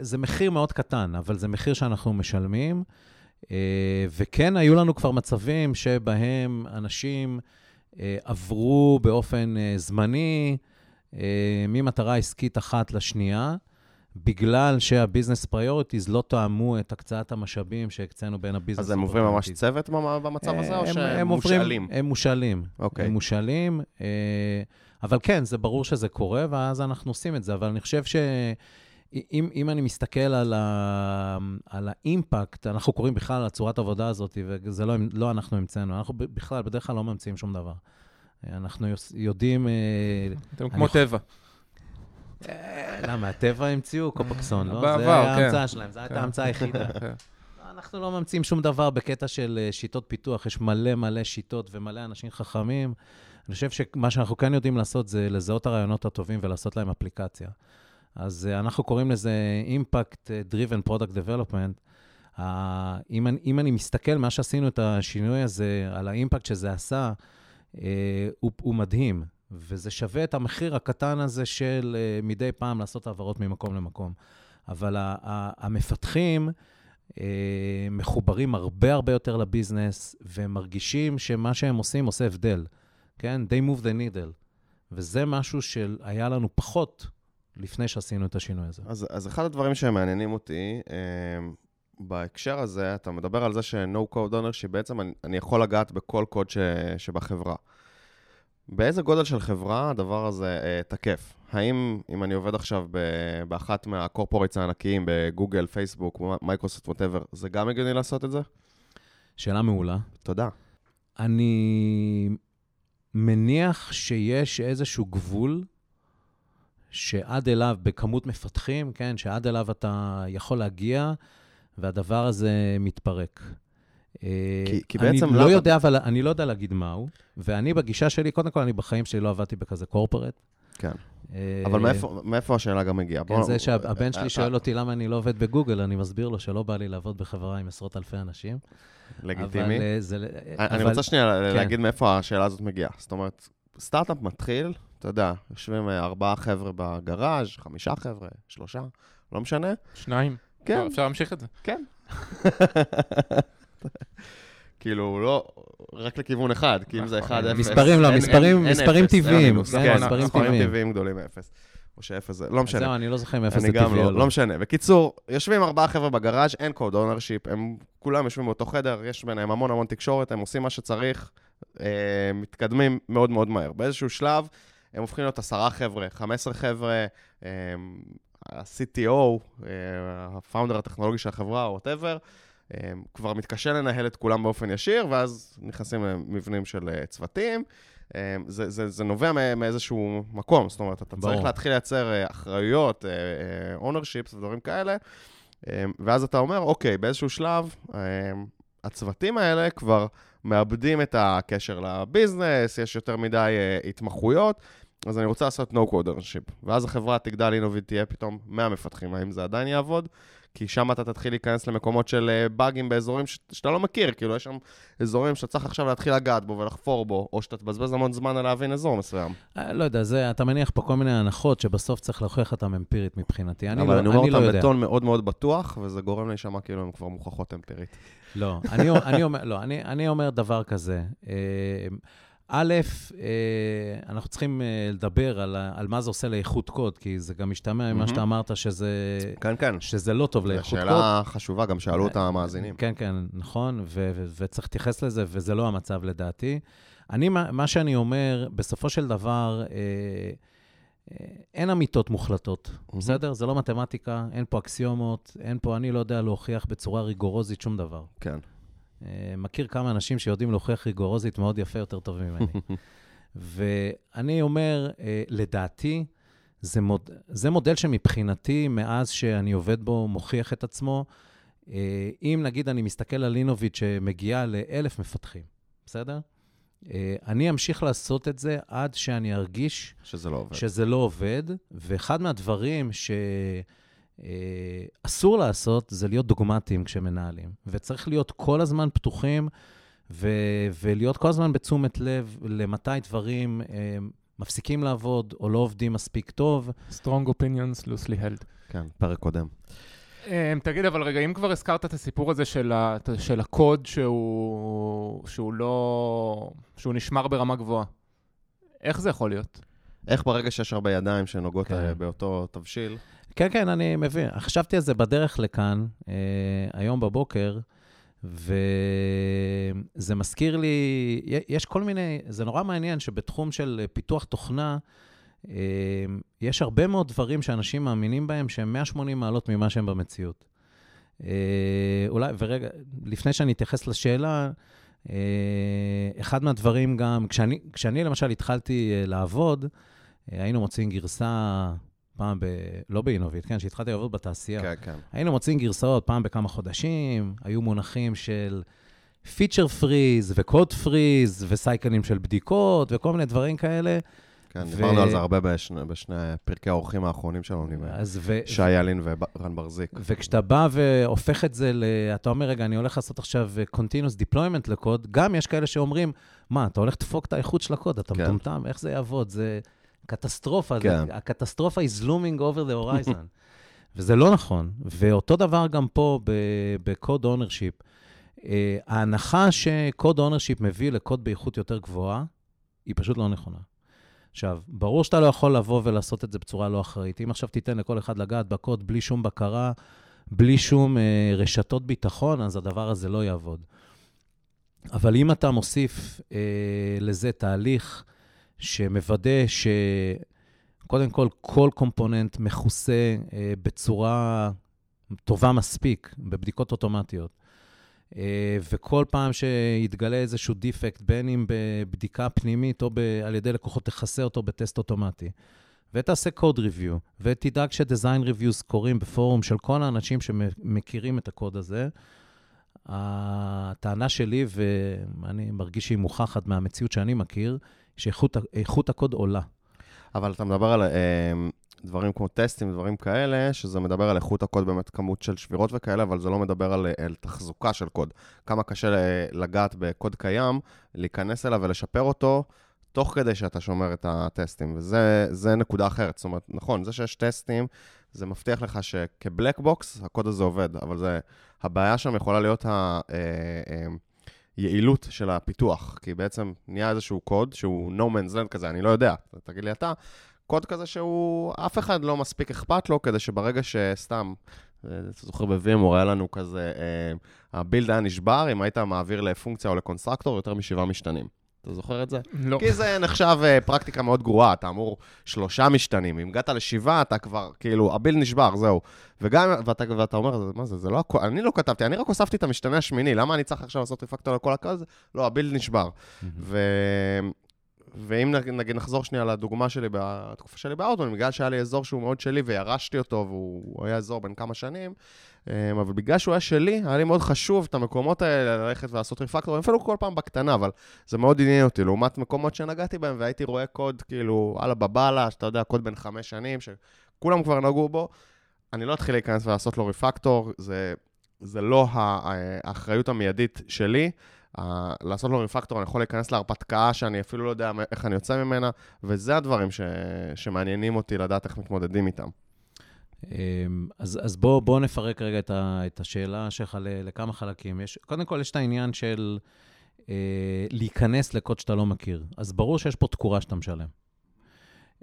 זה מחיר מאוד קטן, אבל זה מחיר שאנחנו משלמים. אה, וכן, היו לנו כבר מצבים שבהם אנשים אה, עברו באופן אה, זמני ממטרה עסקית אחת לשנייה, בגלל שה-business priorities לא תאמו את הקצאת המשאבים שהקצינו בין ה-business... אז הם עוברים ממש צוות במצב הזה, או שהם מושאלים? הם מושאלים. אוקיי. הם מושאלים. אבל כן, זה ברור שזה קורה, ואז אנחנו עושים את זה. אבל אני חושב שאם אם אני מסתכל על, ה, על האימפקט, אנחנו קוראים בכלל על צורת העבודה הזאת, וזה לא, לא אנחנו המצאנו, אנחנו בכלל, בדרך כלל לא ממציאים שום דבר. אנחנו יודעים... אה, אתם כמו טבע. אה, למה, הטבע המציאו קופקסון, לא? בעבר, כן. זה ההמצאה שלהם, זו הייתה כן. ההמצאה היחידה. כן. אנחנו לא ממציאים שום דבר בקטע של אה, שיטות פיתוח, יש מלא מלא שיטות ומלא אנשים חכמים. אני חושב שמה שאנחנו כן יודעים לעשות זה לזהות הרעיונות הטובים ולעשות להם אפליקציה. אז uh, אנחנו קוראים לזה Impact Driven Product Development. אם, אני, אם אני מסתכל, מה שעשינו את השינוי הזה, על האימפקט שזה עשה, uh, הוא, הוא מדהים, וזה שווה את המחיר הקטן הזה של מדי פעם לעשות העברות ממקום למקום. אבל המפתחים, מחוברים הרבה הרבה יותר לביזנס, והם מרגישים שמה שהם עושים עושה הבדל. כן? They move the needle. וזה משהו שהיה לנו פחות לפני שעשינו את השינוי הזה. אז, אז אחד הדברים שמעניינים אותי, אה, בהקשר הזה, אתה מדבר על זה ש-No Code Ownership, בעצם אני, אני יכול לגעת בכל קוד ש, שבחברה. באיזה גודל של חברה הדבר הזה אה, תקף? האם אם אני עובד עכשיו ב, באחת מה-corporates הענקיים, בגוגל, פייסבוק, מייקרוסופט, whatever, זה גם הגיוני לעשות את זה? שאלה מעולה. תודה. אני מניח שיש איזשהו גבול שעד אליו, בכמות מפתחים, כן, שעד אליו אתה יכול להגיע, והדבר הזה מתפרק. אה, כי, כי בעצם... אני לא יודע, אבל אני לא יודע להגיד מהו, ואני בגישה שלי, קודם כל, אני בחיים שלי לא עבדתי בכזה קורפרט. כן. אה, אבל מאיפה, מאיפה השאלה גם מגיעה? כן, זה שהבן שלי שואל אותי למה אני לא עובד בגוגל, אני מסביר לו שלא בא לי לעבוד בחברה עם עשרות אלפי אנשים. לגיטימי. אבל זה... אני. רוצה שנייה כן. להגיד מאיפה השאלה הזאת מגיעה. זאת אומרת, סטארט-אפ מתחיל, אתה יודע, יושבים אה, ארבעה חבר'ה בגראז', חמישה חבר'ה, שלושה, לא משנה. שניים. כן, לא, אפשר להמשיך את זה. כן. כאילו, לא, רק לכיוון אחד, כי אם זה נכון. 1-0... מספרים, לא, מספרים- טבעיים, מספרים טבעיים. גדולים מאפס. או שאפס זה, לא משנה. זהו, אני לא זוכר אם אפס אני זה גם טבעי לא, או לא לא. משנה. בקיצור, יושבים ארבעה חבר'ה בגראז', אין code ownership, הם כולם יושבים באותו חדר, יש ביניהם המון המון תקשורת, הם עושים מה שצריך, אה, מתקדמים מאוד מאוד מהר. באיזשהו שלב, הם הופכים להיות עשרה חבר'ה, 15 חבר'ה, אה, ה-CTO, אה, ה-founder הטכנולוגי של החברה, או whatever, כבר מתקשה לנהל את כולם באופן ישיר, ואז נכנסים למבנים של אה, צוותים. אה, זה, זה, זה נובע מא- מאיזשהו מקום, זאת אומרת, אתה ברור. צריך להתחיל לייצר אה, אחריות, אונרשיפס ודברים כאלה, אה, ואז אתה אומר, אוקיי, באיזשהו שלב, אה, הצוותים האלה כבר מאבדים את הקשר לביזנס, יש יותר מדי אה, התמחויות, אז אני רוצה לעשות no-code ownership. ואז החברה תגדל אינוביט, תהיה פתאום 100 מפתחים, האם זה עדיין יעבוד? כי שם אתה תתחיל להיכנס למקומות של אה, באגים באזורים ש- שאתה לא מכיר, כאילו יש שם אזורים שאתה צריך עכשיו להתחיל לגעת בו ולחפור בו, או שאתה תבזבז המון זמן על להבין אזור מסוים. אה, לא יודע, זה, אתה מניח פה כל מיני הנחות שבסוף צריך להוכיח אותן אמפירית מבחינתי. אני אבל לא, אני אומר אני לא. בטון מאוד מאוד בטוח, וזה גורם להישמע כאילו הן כבר מוכחות אמפירית. לא, אני, אני, אומר, לא אני, אני אומר דבר כזה. אה, א', אה, אנחנו צריכים אה, לדבר על, על מה זה עושה לאיכות קוד, כי זה גם משתמע ממה מהמם. שאתה אמרת שזה, כן, כן. שזה לא טוב זו לאיכות קוד. שאלה חשובה, גם שאלו אותה המאזינים. כן, כן, נכון, ו- ו- וצריך להתייחס לזה, וזה לא המצב לדעתי. אני, מה שאני אומר, בסופו של דבר, אה, אה, אין אמיתות מוחלטות, מהמם. בסדר? זה לא מתמטיקה, אין פה אקסיומות, אין פה, אני לא יודע להוכיח בצורה ריגורוזית שום דבר. כן. אה, מכיר כמה אנשים שיודעים להוכיח ריגורוזית מאוד יפה, יותר טוב ממני. ואני אומר, אה, לדעתי, זה, מוד, זה מודל שמבחינתי, מאז שאני עובד בו, מוכיח את עצמו. אה, אם נגיד אני מסתכל על לינוביץ' שמגיעה לאלף מפתחים, בסדר? אני אמשיך לעשות את זה עד שאני ארגיש שזה לא עובד. שזה לא עובד, ואחד מהדברים שאסור לעשות זה להיות דוגמטיים כשמנהלים. וצריך להיות כל הזמן פתוחים ו- ולהיות כל הזמן בתשומת לב למתי דברים אה, מפסיקים לעבוד או לא עובדים מספיק טוב. Strong opinions loosely held. כן, פרק קודם. אמ, תגיד, אבל רגע, אם כבר הזכרת את הסיפור הזה של, ה, של הקוד שהוא, שהוא לא... שהוא נשמר ברמה גבוהה, איך זה יכול להיות? איך ברגע שיש הרבה ידיים שנוגעות כן. אה, באותו תבשיל, כן, כן, אני מבין. חשבתי על זה בדרך לכאן, אה, היום בבוקר, וזה מזכיר לי, יש כל מיני, זה נורא מעניין שבתחום של פיתוח תוכנה, אה, יש הרבה מאוד דברים שאנשים מאמינים בהם שהם 180 מעלות ממה שהם במציאות. אה, אולי, ורגע, לפני שאני אתייחס לשאלה, אה, אחד מהדברים גם, כשאני, כשאני למשל התחלתי אה, לעבוד, אה, היינו מוצאים גרסה פעם ב... לא באינוביט, כן? כשהתחלתי לעבוד בתעשייה. כן, כן. היינו מוצאים גרסאות פעם בכמה חודשים, היו מונחים של פיצ'ר פריז וקוד פריז וסייקלים של בדיקות וכל מיני דברים כאלה. כן, ו- דיברנו על זה הרבה בשני, בשני פרקי האורחים האחרונים שלנו, אה, ו... שי ילין ורן ברזיק. וכשאתה בא והופך את זה ל... אתה אומר, רגע, אני הולך לעשות עכשיו continuous deployment לקוד, גם יש כאלה שאומרים, מה, אתה הולך לדפוק את האיכות של הקוד, אתה כן. מטומטם, איך זה יעבוד? זה קטסטרופה, כן. זה, הקטסטרופה is looming over the horizon. וזה לא נכון. ואותו דבר גם פה ב-code ownership. אה, ההנחה ש-code ownership מביא לקוד באיכות יותר גבוהה, היא פשוט לא נכונה. עכשיו, ברור שאתה לא יכול לבוא ולעשות את זה בצורה לא אחראית. אם עכשיו תיתן לכל אחד לגעת בקוד בלי שום בקרה, בלי שום אה, רשתות ביטחון, אז הדבר הזה לא יעבוד. אבל אם אתה מוסיף אה, לזה תהליך שמוודא שקודם כל, כל קומפוננט מכוסה אה, בצורה טובה מספיק, בבדיקות אוטומטיות, אה, וכל פעם שיתגלה איזשהו דיפקט, בין אם בבדיקה פנימית או ב- על ידי לקוחות, תכסה אותו בטסט אוטומטי. ותעשה code review, ותדאג ש-design reviews קורים בפורום של כל האנשים שמכירים את הקוד הזה. הטענה שלי, ואני מרגיש שהיא מוכחת מהמציאות שאני מכיר, שאיכות ה- איכות הקוד עולה. אבל אתה מדבר על אה, דברים כמו test-ים, דברים כאלה, שזה מדבר על איכות הקוד, באמת כמות של שבירות וכאלה, אבל זה לא מדבר על, על תחזוקה של קוד. כמה קשה ל- לגעת בקוד קיים, להיכנס אליו ולשפר אותו. תוך כדי שאתה שומר את ה-test-ים, וזה נקודה אחרת. זאת אומרת, נכון, זה שיש test-ים, זה מבטיח לך שכ-black box, הקוד הזה עובד, אבל זה, הבעיה שם יכולה להיות היעילות של הפיתוח, כי בעצם נהיה איזשהו קוד שהוא no man's land כזה, אני לא יודע, תגיד לי אתה, קוד כזה שהוא, אף אחד לא מספיק אכפת לו, כדי שברגע שסתם, אתה זוכר בווימור, היה לנו כזה, אה, הבילד היה נשבר, אם היית מעביר לפונקציה או לקונסטרקטור, יותר משבעה משתנים. אתה זוכר את זה? לא. כי זה נחשב uh, פרקטיקה מאוד גרועה, אתה אמור שלושה משתנים, אם הגעת לשבעה, אתה כבר, כאילו, הביל נשבר, זהו. וגם, ואתה, ואתה אומר, מה זה, זה לא, אני לא כתבתי, אני רק הוספתי את המשתנה השמיני, למה אני צריך עכשיו לעשות ריפקטור לכל הקו הזה? לא, הביל נשבר. ו... ואם נגיד נחזור שנייה לדוגמה שלי בתקופה שלי באוטון, בגלל שהיה לי אזור שהוא מאוד שלי וירשתי אותו והוא היה אזור בין כמה שנים, אבל בגלל שהוא היה שלי, היה לי מאוד חשוב את המקומות האלה ללכת ולעשות ריפקטור, אפילו כל פעם בקטנה, אבל זה מאוד עניין אותי, לעומת מקומות שנגעתי בהם והייתי רואה קוד כאילו, הלאה בבאללה, שאתה יודע, קוד בן חמש שנים, שכולם כבר נגעו בו, אני לא אתחיל להיכנס ולעשות לו ריפקטור, זה, זה לא האחריות המיידית שלי. Uh, לעשות לו ריפקטור, אני יכול להיכנס להרפתקה שאני אפילו לא יודע איך אני יוצא ממנה, וזה הדברים ש... שמעניינים אותי לדעת איך מתמודדים איתם. אמ, אז, אז בואו בוא נפרק רגע את, ה, את השאלה שלך לכמה חלקים. יש, קודם כל, יש את העניין של אה, להיכנס לקוד שאתה לא מכיר. אז ברור שיש פה תקורה שאתה משלם.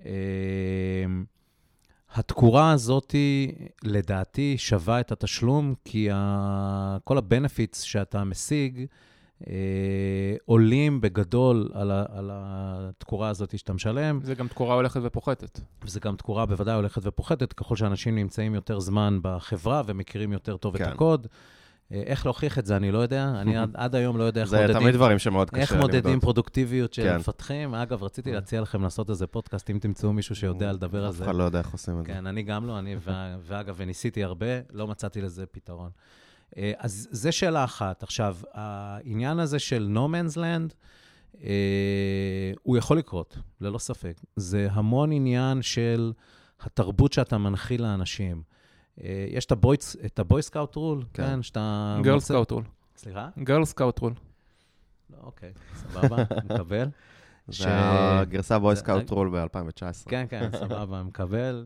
אה, התקורה הזאת, לדעתי, שווה את התשלום, כי ה, כל ה-benefits שאתה משיג, אה, עולים בגדול על, ה, על התקורה הזאת שאתה משלם. זה גם תקורה הולכת ופוחתת. וזה גם תקורה בוודאי הולכת ופוחתת, ככל שאנשים נמצאים יותר זמן בחברה ומכירים יותר טוב כן. את הקוד. אה, איך להוכיח את זה, אני לא יודע. אני עד, עד היום לא יודע איך מודדים... זה תמיד דברים שמאוד קשה איך מודדים פרודוקטיביות של כן. מפתחים. אגב, רציתי להציע לכם לעשות איזה פודקאסט, אם תמצאו מישהו שיודע לדבר על זה. אף אחד לא יודע איך עושים את זה. כן, אני גם לא, אני, ואגב, וניסיתי הרבה, לא מצאתי לזה פתרון. אה, אז זה שאלה אחת. עכשיו, העניין הזה של No Man's Land, אה, הוא יכול לקרות, ללא ספק. זה המון עניין של התרבות שאתה מנחיל לאנשים. אה, יש את ה-boy scout rule, כן, שאתה... girl scout rule. סליחה? גרל סקאוט רול. אוקיי, סבבה, מקבל. זה הגרסה boy scout rule ב-2019. כן, כן, סבבה, מקבל.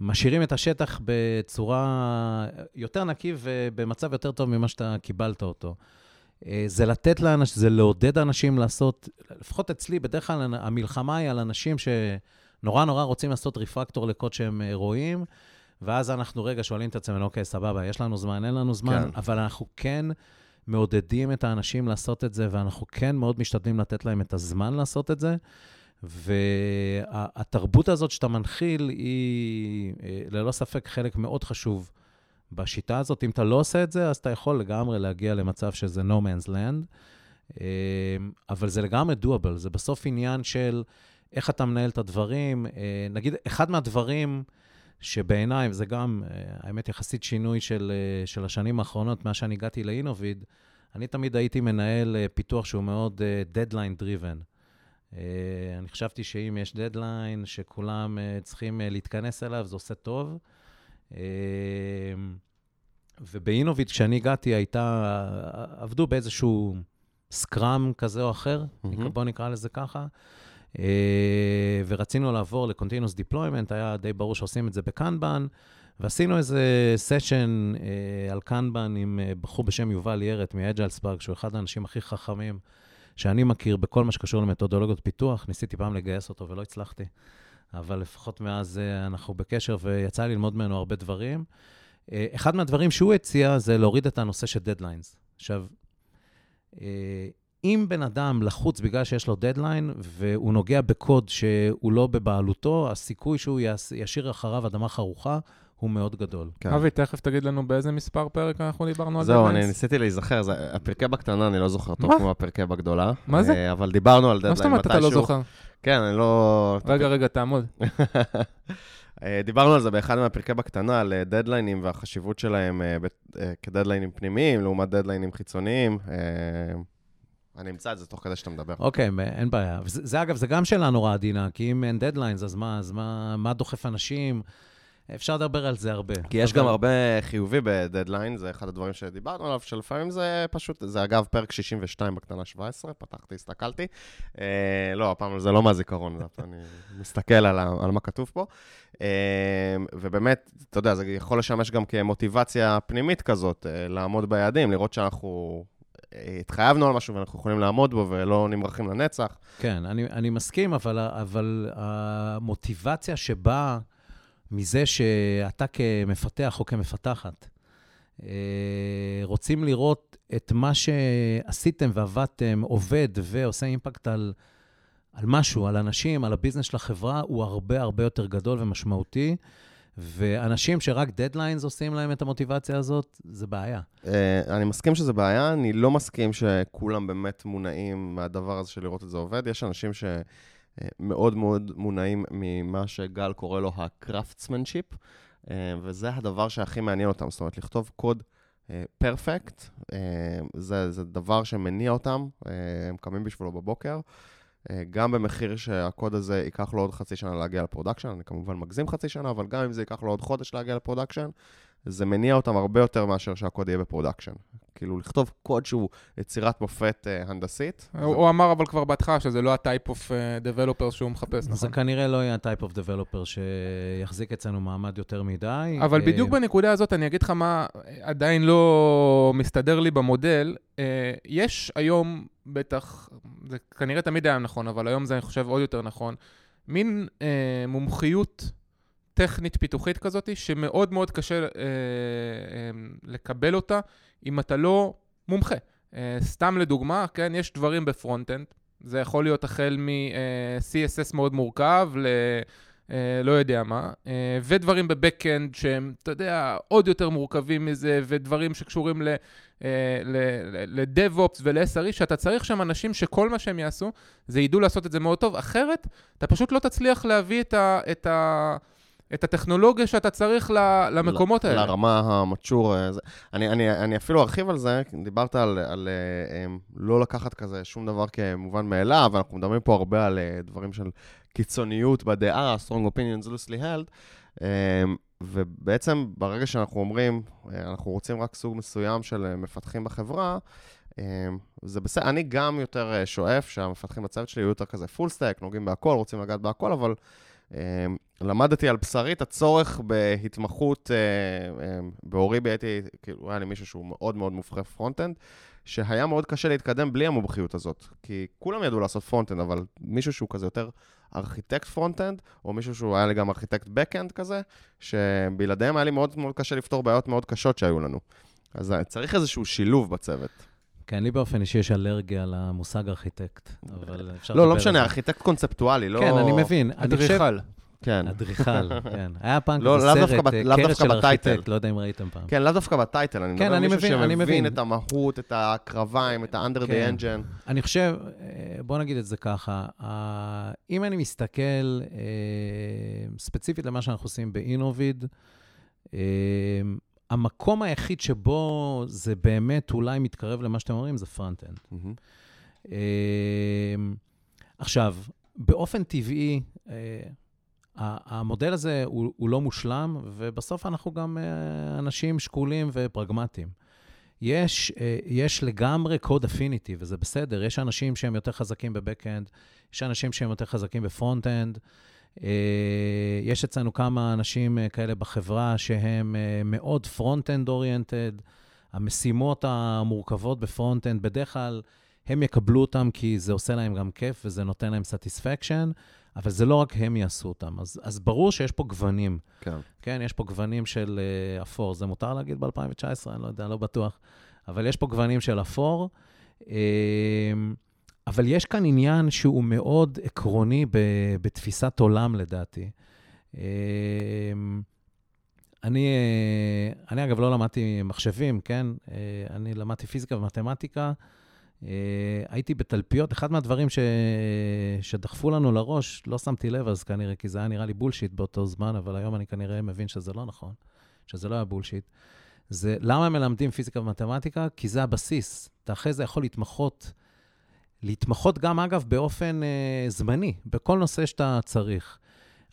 משאירים את השטח בצורה יותר נקי ובמצב יותר טוב ממה שאתה קיבלת אותו. אה, זה לתת לאנשים, זה לעודד אנשים לעשות, לפחות אצלי, בדרך כלל המלחמה היא על אנשים שנורא נורא רוצים לעשות ריפקטור לקוד שהם אה, רואים, ואז אנחנו רגע שואלים את עצמנו, אוקיי, סבבה, יש לנו זמן, אין לנו זמן, כן. אבל אנחנו כן מעודדים את האנשים לעשות את זה, ואנחנו כן מאוד משתדלים לתת להם את הזמן לעשות את זה. והתרבות הזאת שאתה מנחיל היא אה, ללא ספק חלק מאוד חשוב בשיטה הזאת. אם אתה לא עושה את זה, אז אתה יכול לגמרי להגיע למצב שזה no man's land, אה, אבל זה לגמרי doable, זה בסוף עניין של איך אתה מנהל את הדברים. אה, נגיד, אחד מהדברים שבעיניי, זה גם, האמת, יחסית שינוי של, של השנים האחרונות, מאז שאני הגעתי לאינוביד, אני תמיד הייתי מנהל פיתוח שהוא מאוד deadline driven. אה, אני חשבתי שאם יש דדליין שכולם אה, צריכים אה, להתכנס אליו, זה עושה טוב. ובאינוביט, כשאני הגעתי, הייתה, עבדו באיזשהו סקראם כזה או אחר, mm-hmm. בואו נקרא לזה ככה, ורצינו לעבור ל-Continuous Deployment, היה די ברור שעושים את זה בקנבן, ועשינו איזה סשן על קנבן עם בחור בשם יובל ירת מ-Agile שהוא אחד האנשים הכי חכמים שאני מכיר בכל מה שקשור למתודולוגיות פיתוח. ניסיתי פעם לגייס אותו ולא הצלחתי, אבל לפחות מאז אה, אנחנו בקשר ויצא לי ללמוד ממנו הרבה דברים. אה, אחד מהדברים שהוא הציע זה להוריד את הנושא של deadlines. עכשיו, אה, אם בן אדם לחוץ בגלל שיש לו דדליין והוא נוגע בקוד שהוא לא בבעלותו, הסיכוי שהוא ישאיר אחריו אדמה חרוכה הוא מאוד גדול. כן. אבי, תכף תגיד לנו באיזה מספר פרק אנחנו דיברנו על deadlines. זהו, אני ניסיתי להיזכר, זה, הפרקי בקטנה אני לא זוכר טוב כמו הפרקי בגדולה. מה זה? אה, אבל דיברנו על דדליין מתישהו. מה זאת אומרת אתה לא זוכר? כן, אני לא... רגע, רגע, תעמוד. אה, דיברנו על זה באחד מהפרקי בקטנה, על deadline-ים והחשיבות שלהם אה, כ-deadline-ים פנימיים, לעומת deadline-ים חיצוניים. אני אמצא את זה תוך כדי שאתה מדבר. אוקיי, אוקיי, אין בעיה. זה, זה אגב, זה גם שאלה נורא עדינה, כי אם אין deadlines, אז מה, אז מה, מה דוחף אנשים? אפשר לדבר על זה הרבה. כי יש גם הרבה חיובי בדדליין, זה אחד הדברים שדיברנו עליו, שלפעמים זה פשוט, זה אגב פרק 62 בקטנה 17, פתחתי, הסתכלתי. אה, לא, הפעם זה לא מהזיכרון, אני מסתכל על, על מה כתוב פה. אה, ובאמת, אתה יודע, זה יכול לשמש גם כמוטיבציה פנימית כזאת, אה, לעמוד ביעדים, לראות שאנחנו אה, התחייבנו על משהו ואנחנו יכולים לעמוד בו ולא נמרחים לנצח. כן, אני, אני מסכים, אבל, אבל המוטיבציה שבאה מזה שאתה כמפתח או כמפתחת, אה, רוצים לראות את מה שעשיתם ועבדתם עובד ועושה impact על, על משהו, על אנשים, על הביזנס של החברה, הוא הרבה הרבה יותר גדול ומשמעותי. ואנשים שרק deadlines עושים להם את המוטיבציה הזאת, זה בעיה. אה, אני מסכים שזה בעיה, אני לא מסכים שכולם באמת מונעים מהדבר הזה של לראות את זה עובד. יש אנשים שמאוד מאוד מונעים ממה שגל קורא לו ה-craftsmanship, אה, וזה הדבר שהכי מעניין אותם, זאת אומרת, לכתוב קוד perfect, זה, זה דבר שמניע אותם, אה, הם קמים בשבילו בבוקר. אה, גם במחיר שהקוד הזה ייקח לו עוד חצי שנה להגיע ל-production, אני כמובן מגזים חצי שנה, אבל גם אם זה ייקח לו עוד חודש להגיע ל-production, זה מניע אותם הרבה יותר מאשר שהקוד יהיה ב-production. כאילו, לכתוב קוד שהוא יצירת מופת uh, הנדסית. הוא הוא אמר אבל כבר בהתחלה שזה לא ה-type of uh, developer שהוא מחפש, זה נכון? כנראה לא יהיה ה-type of developer שיחזיק אצלנו מעמד יותר מדי. אבל אה, בדיוק בנקודה הזאת, אני אגיד לך מה עדיין לא מסתדר לי במודל. אה, יש היום, בטח, זה כנראה תמיד היה נכון, אבל היום זה, אני חושב, עוד יותר נכון, מין אה, מומחיות טכנית פיתוחית כזאת, שמאוד מאוד קשה אה, אה, לקבל אותה אם אתה לא מומחה. אה, סתם לדוגמה, כן, יש דברים ב-frontend, זה יכול להיות החל מ-CSS מאוד מורכב ל... אה, לא יודע מה, אה, ודברים ב-backend שהם, אתה יודע, עוד יותר מורכבים מזה, ודברים שקשורים ל- אה, ל- ל-DevOps ול-SRE, שאתה צריך שם אנשים שכל מה שהם יעשו, זה ידעו לעשות את זה מאוד טוב, אחרת אתה פשוט לא תצליח להביא את, ה- את, ה- את הטכנולוגיה שאתה צריך ל- למקומות ל- האלה. לרמה המצ'ור. אה, אני, אני, אני אפילו ארחיב על זה, דיברת על, על אה, אה, לא לקחת כזה שום דבר כמובן מאליו, אנחנו מדברים פה הרבה על דברים של קיצוניות בדעה, strong opinions loosely held, ובעצם ברגע שאנחנו אומרים, אנחנו רוצים רק סוג מסוים של מפתחים בחברה, זה בסדר, אני גם יותר שואף שהמפתחים בצוות שלי יהיו יותר כזה פול סטק, נוגעים בהכל, רוצים לגעת בהכל, אבל למדתי על בשרי את הצורך בהתמחות, אה, אה, באוריבי הייתי, כאילו, היה לי מישהו שהוא מאוד מאוד מובחר frontend, שהיה מאוד קשה להתקדם בלי המומחיות הזאת. כי כולם ידעו לעשות frontend, אבל מישהו שהוא כזה יותר ארכיטקט frontend, או מישהו שהוא היה לי גם ארכיטקט backend כזה, שבלעדיהם היה לי מאוד מאוד קשה לפתור בעיות מאוד קשות שהיו לנו. אז צריך איזשהו שילוב בצוות. כן, לי באופן אישי יש אלרגיה למושג ארכיטקט, אבל אפשר לא, לדבר לא על משנה, זה. ארכיטקט קונספטואלי, לא... כן, אני מבין. אדריכל. כן. אדריכל, כן. היה פעם לא, כזה דווקא סרט, ב- אה, קרס דווקא של. ארכיטקט, לא יודע אם ראיתם פעם. כן, לאו דווקא ב-title, אני כן, מדבר על מישהו שמבין מבין. את המהות, את הקרביים, את ה-under the כן. engine. אני חושב, אה, בוא נגיד את זה ככה, ה- אם אני מסתכל אה, ספציפית למה שאנחנו עושים באינוביד, אה, המקום היחיד שבו זה באמת אולי מתקרב למה שאתם אומרים זה frontend. אמ, עכשיו, באופן טבעי, אה, המודל הזה הוא, הוא לא מושלם, ובסוף אנחנו גם אה, אנשים שקולים ופרגמטיים. יש, אה, יש לגמרי code affinity, וזה בסדר. יש אנשים שהם יותר חזקים ב-backend, יש אנשים שהם יותר חזקים ב-frontend. אה, יש אצלנו כמה אנשים כאלה בחברה שהם מאוד frontend oriented. המשימות המורכבות ב-frontend, בדרך כלל הם יקבלו אותם כי זה עושה להם גם כיף וזה נותן להם סטיספקשן, אבל זה לא רק הם יעשו אותם. אז, אז ברור שיש פה גוונים. כן. כן, יש פה גוונים של uh, אפור. זה מותר להגיד ב-2019? אני לא יודע, לא בטוח. אבל יש פה גוונים של אפור. Um, אבל יש כאן עניין שהוא מאוד עקרוני ב, בתפיסת עולם, לדעתי. Um, אני, אה, אני אגב לא למדתי מחשבים, כן? אה, אני למדתי פיזיקה ומתמטיקה. אה, הייתי בתלפיות, אחד מהדברים ש... שדחפו לנו לראש, לא שמתי לב אז כנראה, כי זה היה נראה לי בולשיט באותו זמן, אבל היום אני כנראה מבין שזה לא נכון, שזה לא היה בולשיט. זה למה מלמדים פיזיקה ומתמטיקה? כי זה הבסיס. אתה אחרי זה יכול להתמחות, להתמחות גם, אגב, באופן אה, זמני, בכל נושא שאתה צריך.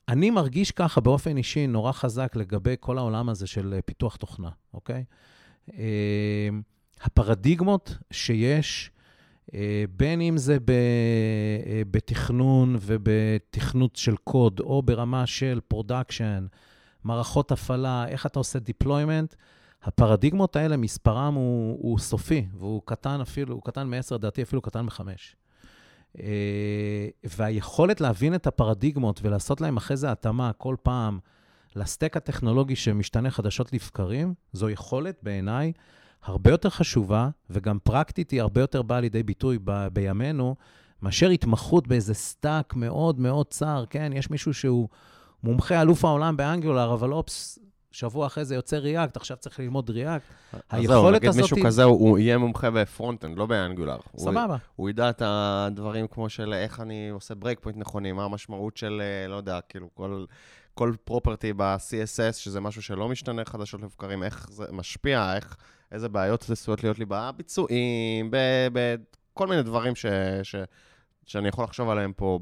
אני מרגיש ככה באופן אישי נורא חזק לגבי כל העולם הזה של אה, פיתוח תוכנה, אוקיי? אה, הפרדיגמות שיש, אה, בין אם זה אה, בתכנון ובתכנות של קוד, או ברמה של production, מערכות הפעלה, איך אתה עושה deployment, הפרדיגמות האלה, מספרם הוא, הוא סופי, והוא קטן אפילו, הוא קטן מ-10, לדעתי אפילו קטן מ-5. והיכולת להבין את הפרדיגמות ולעשות להם אחרי זה התאמה כל פעם ל-stack הטכנולוגי שמשתנה חדשות לבקרים, זו יכולת בעיניי הרבה יותר חשובה, וגם פרקטית היא הרבה יותר באה לידי ביטוי ב- בימינו, מאשר התמחות באיזה stack מאוד מאוד צר. כן, יש מישהו שהוא מומחה אלוף העולם ב-Angular, אבל אופס, שבוע אחרי זה יוצא React, עכשיו צריך ללמוד React. אז זהו, נגיד מישהו כזה, הוא, הוא יהיה מומחה ב-frontend, לא ב-Angular. סבבה. הוא, הוא ידע את הדברים כמו של איך אני עושה breakpoint נכונים, מה המשמעות של, אה, לא יודע, כאילו, כל, כל property ב-CSS, שזה משהו שלא משתנה חדשות לבקרים, איך זה משפיע, איך, איזה בעיות עשויות להיות לי בביצועים, בכל מיני דברים ש... ש שאני יכול לחשוב עליהם פה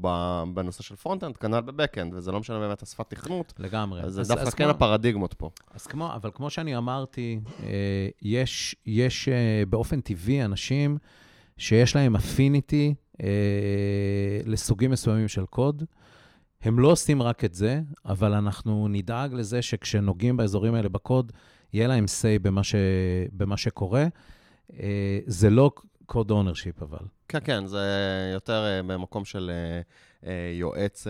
בנושא של frontend, כנ"ל ב-backend, וזה לא משנה באמת השפת תכנות. לגמרי. אז זה דווקא כן כמו, הפרדיגמות פה. אז כמו, אבל כמו שאני אמרתי, אה, יש, יש אה, באופן טבעי אנשים שיש להם affinity אה, לסוגים מסוימים של קוד. הם לא עושים רק את זה, אבל אנחנו נדאג לזה שכשנוגעים באזורים האלה בקוד, יהיה להם say במה, ש, במה שקורה. זה לא code ownership אבל. כן, כן, זה יותר אה, במקום של אה, אה, יועץ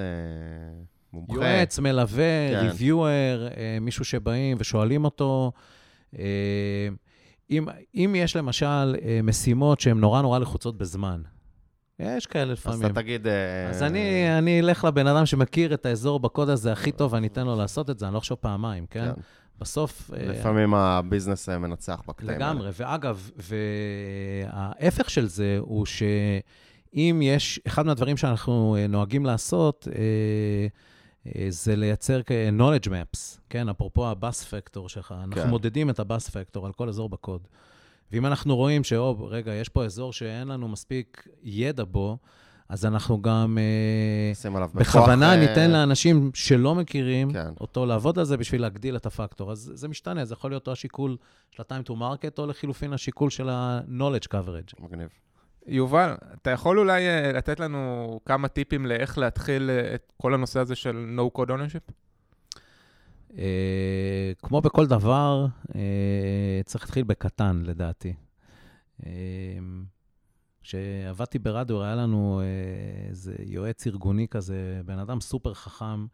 מומחה. יועץ, מלווה, כן. reviewer, מישהו שבאים ושואלים אותו. אם, אם יש למשל משימות שהן נורא נורא לחוצות בזמן, יש כאלה לפעמים. אז אתה תגיד... אז אני, אני אלך לבן אדם שמכיר את האזור בקוד הזה הכי טוב, ואני אתן לו לעשות את זה, אני לא אחשוב פעמיים, כן? כן. בסוף... אה, לפעמים הביזנס אה, מנצח בקטעים האלה. לגמרי, ואגב, וההפך של זה הוא שאם יש, אחד מהדברים שאנחנו אה, נוהגים לעשות, זה לייצר knowledge maps, כן? אפרופו הבאס פקטור שלך, אנחנו כן. מודדים את הבאס פקטור על כל אזור בקוד. ואם אנחנו רואים שאו, רגע, יש פה אזור שאין לנו מספיק ידע בו, אז אנחנו גם uh, בכוונה בכוח, ניתן uh... לאנשים שלא מכירים כן. אותו לעבוד על זה בשביל להגדיל את הפקטור. אז זה משתנה, זה יכול להיות או השיקול של ה-time to market, או לחילופין השיקול של ה-knowledge coverage. מגניב. יובל, אתה יכול אולי uh, לתת לנו כמה טיפים לאיך להתחיל את כל הנושא הזה של no code ownership? Uh, כמו בכל דבר, uh, צריך להתחיל בקטן, לדעתי. Uh, כשעבדתי ברדיו, היה לנו אה, איזה יועץ ארגוני כזה, בן אדם סופר חכם,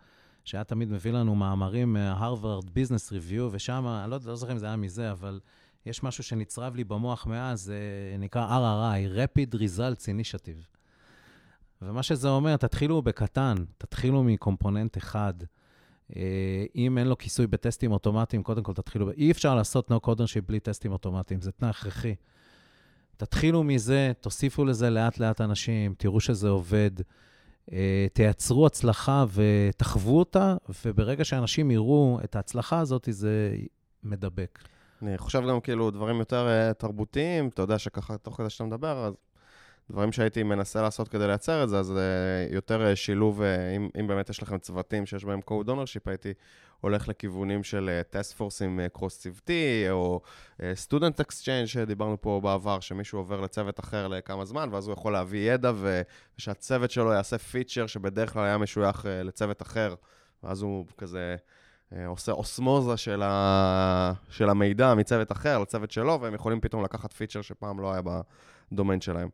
שהיה תמיד מביא לנו מאמרים מהרווארד ביזנס ריוויו, ושם, אני לא, לא זוכר אם זה היה מזה, אבל יש משהו שנצרב לי במוח מאז, זה נקרא RRI, Rapid Results Initiative. ומה שזה אומר, תתחילו בקטן, תתחילו מקומפוננט אחד. אה, אם אין לו כיסוי בטסטים אוטומטיים, קודם כל תתחילו, אי אפשר לעשות no codership בלי טסטים אוטומטיים, זה תנאי הכרחי. תתחילו מזה, תוסיפו לזה לאט-לאט אנשים, תראו שזה עובד, אה, תייצרו הצלחה ותחוו אותה, וברגע שאנשים יראו את ההצלחה הזאת, זה מדבק. אני חושב גם כאילו דברים יותר אה, תרבותיים, אתה יודע שככה, תוך כדי שאתה מדבר, אז דברים שהייתי מנסה לעשות כדי לייצר את זה, אז uh, יותר uh, שילוב, uh, אם, אם באמת יש לכם צוותים שיש בהם code ownership, הייתי הולך לכיוונים של force עם קרוס צוותי, או student exchange שדיברנו פה בעבר, שמישהו עובר לצוות אחר לכמה זמן, ואז הוא יכול להביא ידע, ושהצוות שלו יעשה פיצ'ר שבדרך כלל היה משוייך לצוות אחר, ואז הוא כזה... עושה אוסמוזה של, ה... של המידע מצוות אחר לצוות שלו, והם יכולים פתאום לקחת פיצ'ר שפעם לא היה בדומיין שלהם.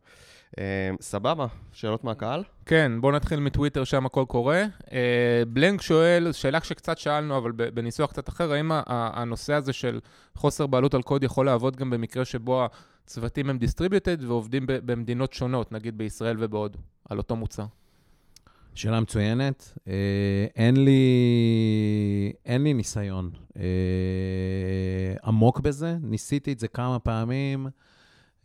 אה, סבבה, שאלות מהקהל? כן, בואו נתחיל מטוויטר, שם הכל קורה. אה, בלנק שואל, שאלה שקצת שאלנו, אבל בניסוח קצת אחר, האם הנושא הזה של חוסר בעלות על קוד יכול לעבוד גם במקרה שבו הצוותים הם distributed ועובדים במדינות שונות, נגיד בישראל ובהודו, על אותו מוצר? שאלה מצוינת. אה, אין לי, אין לי ניסיון עמוק בזה, ניסיתי את זה כמה פעמים.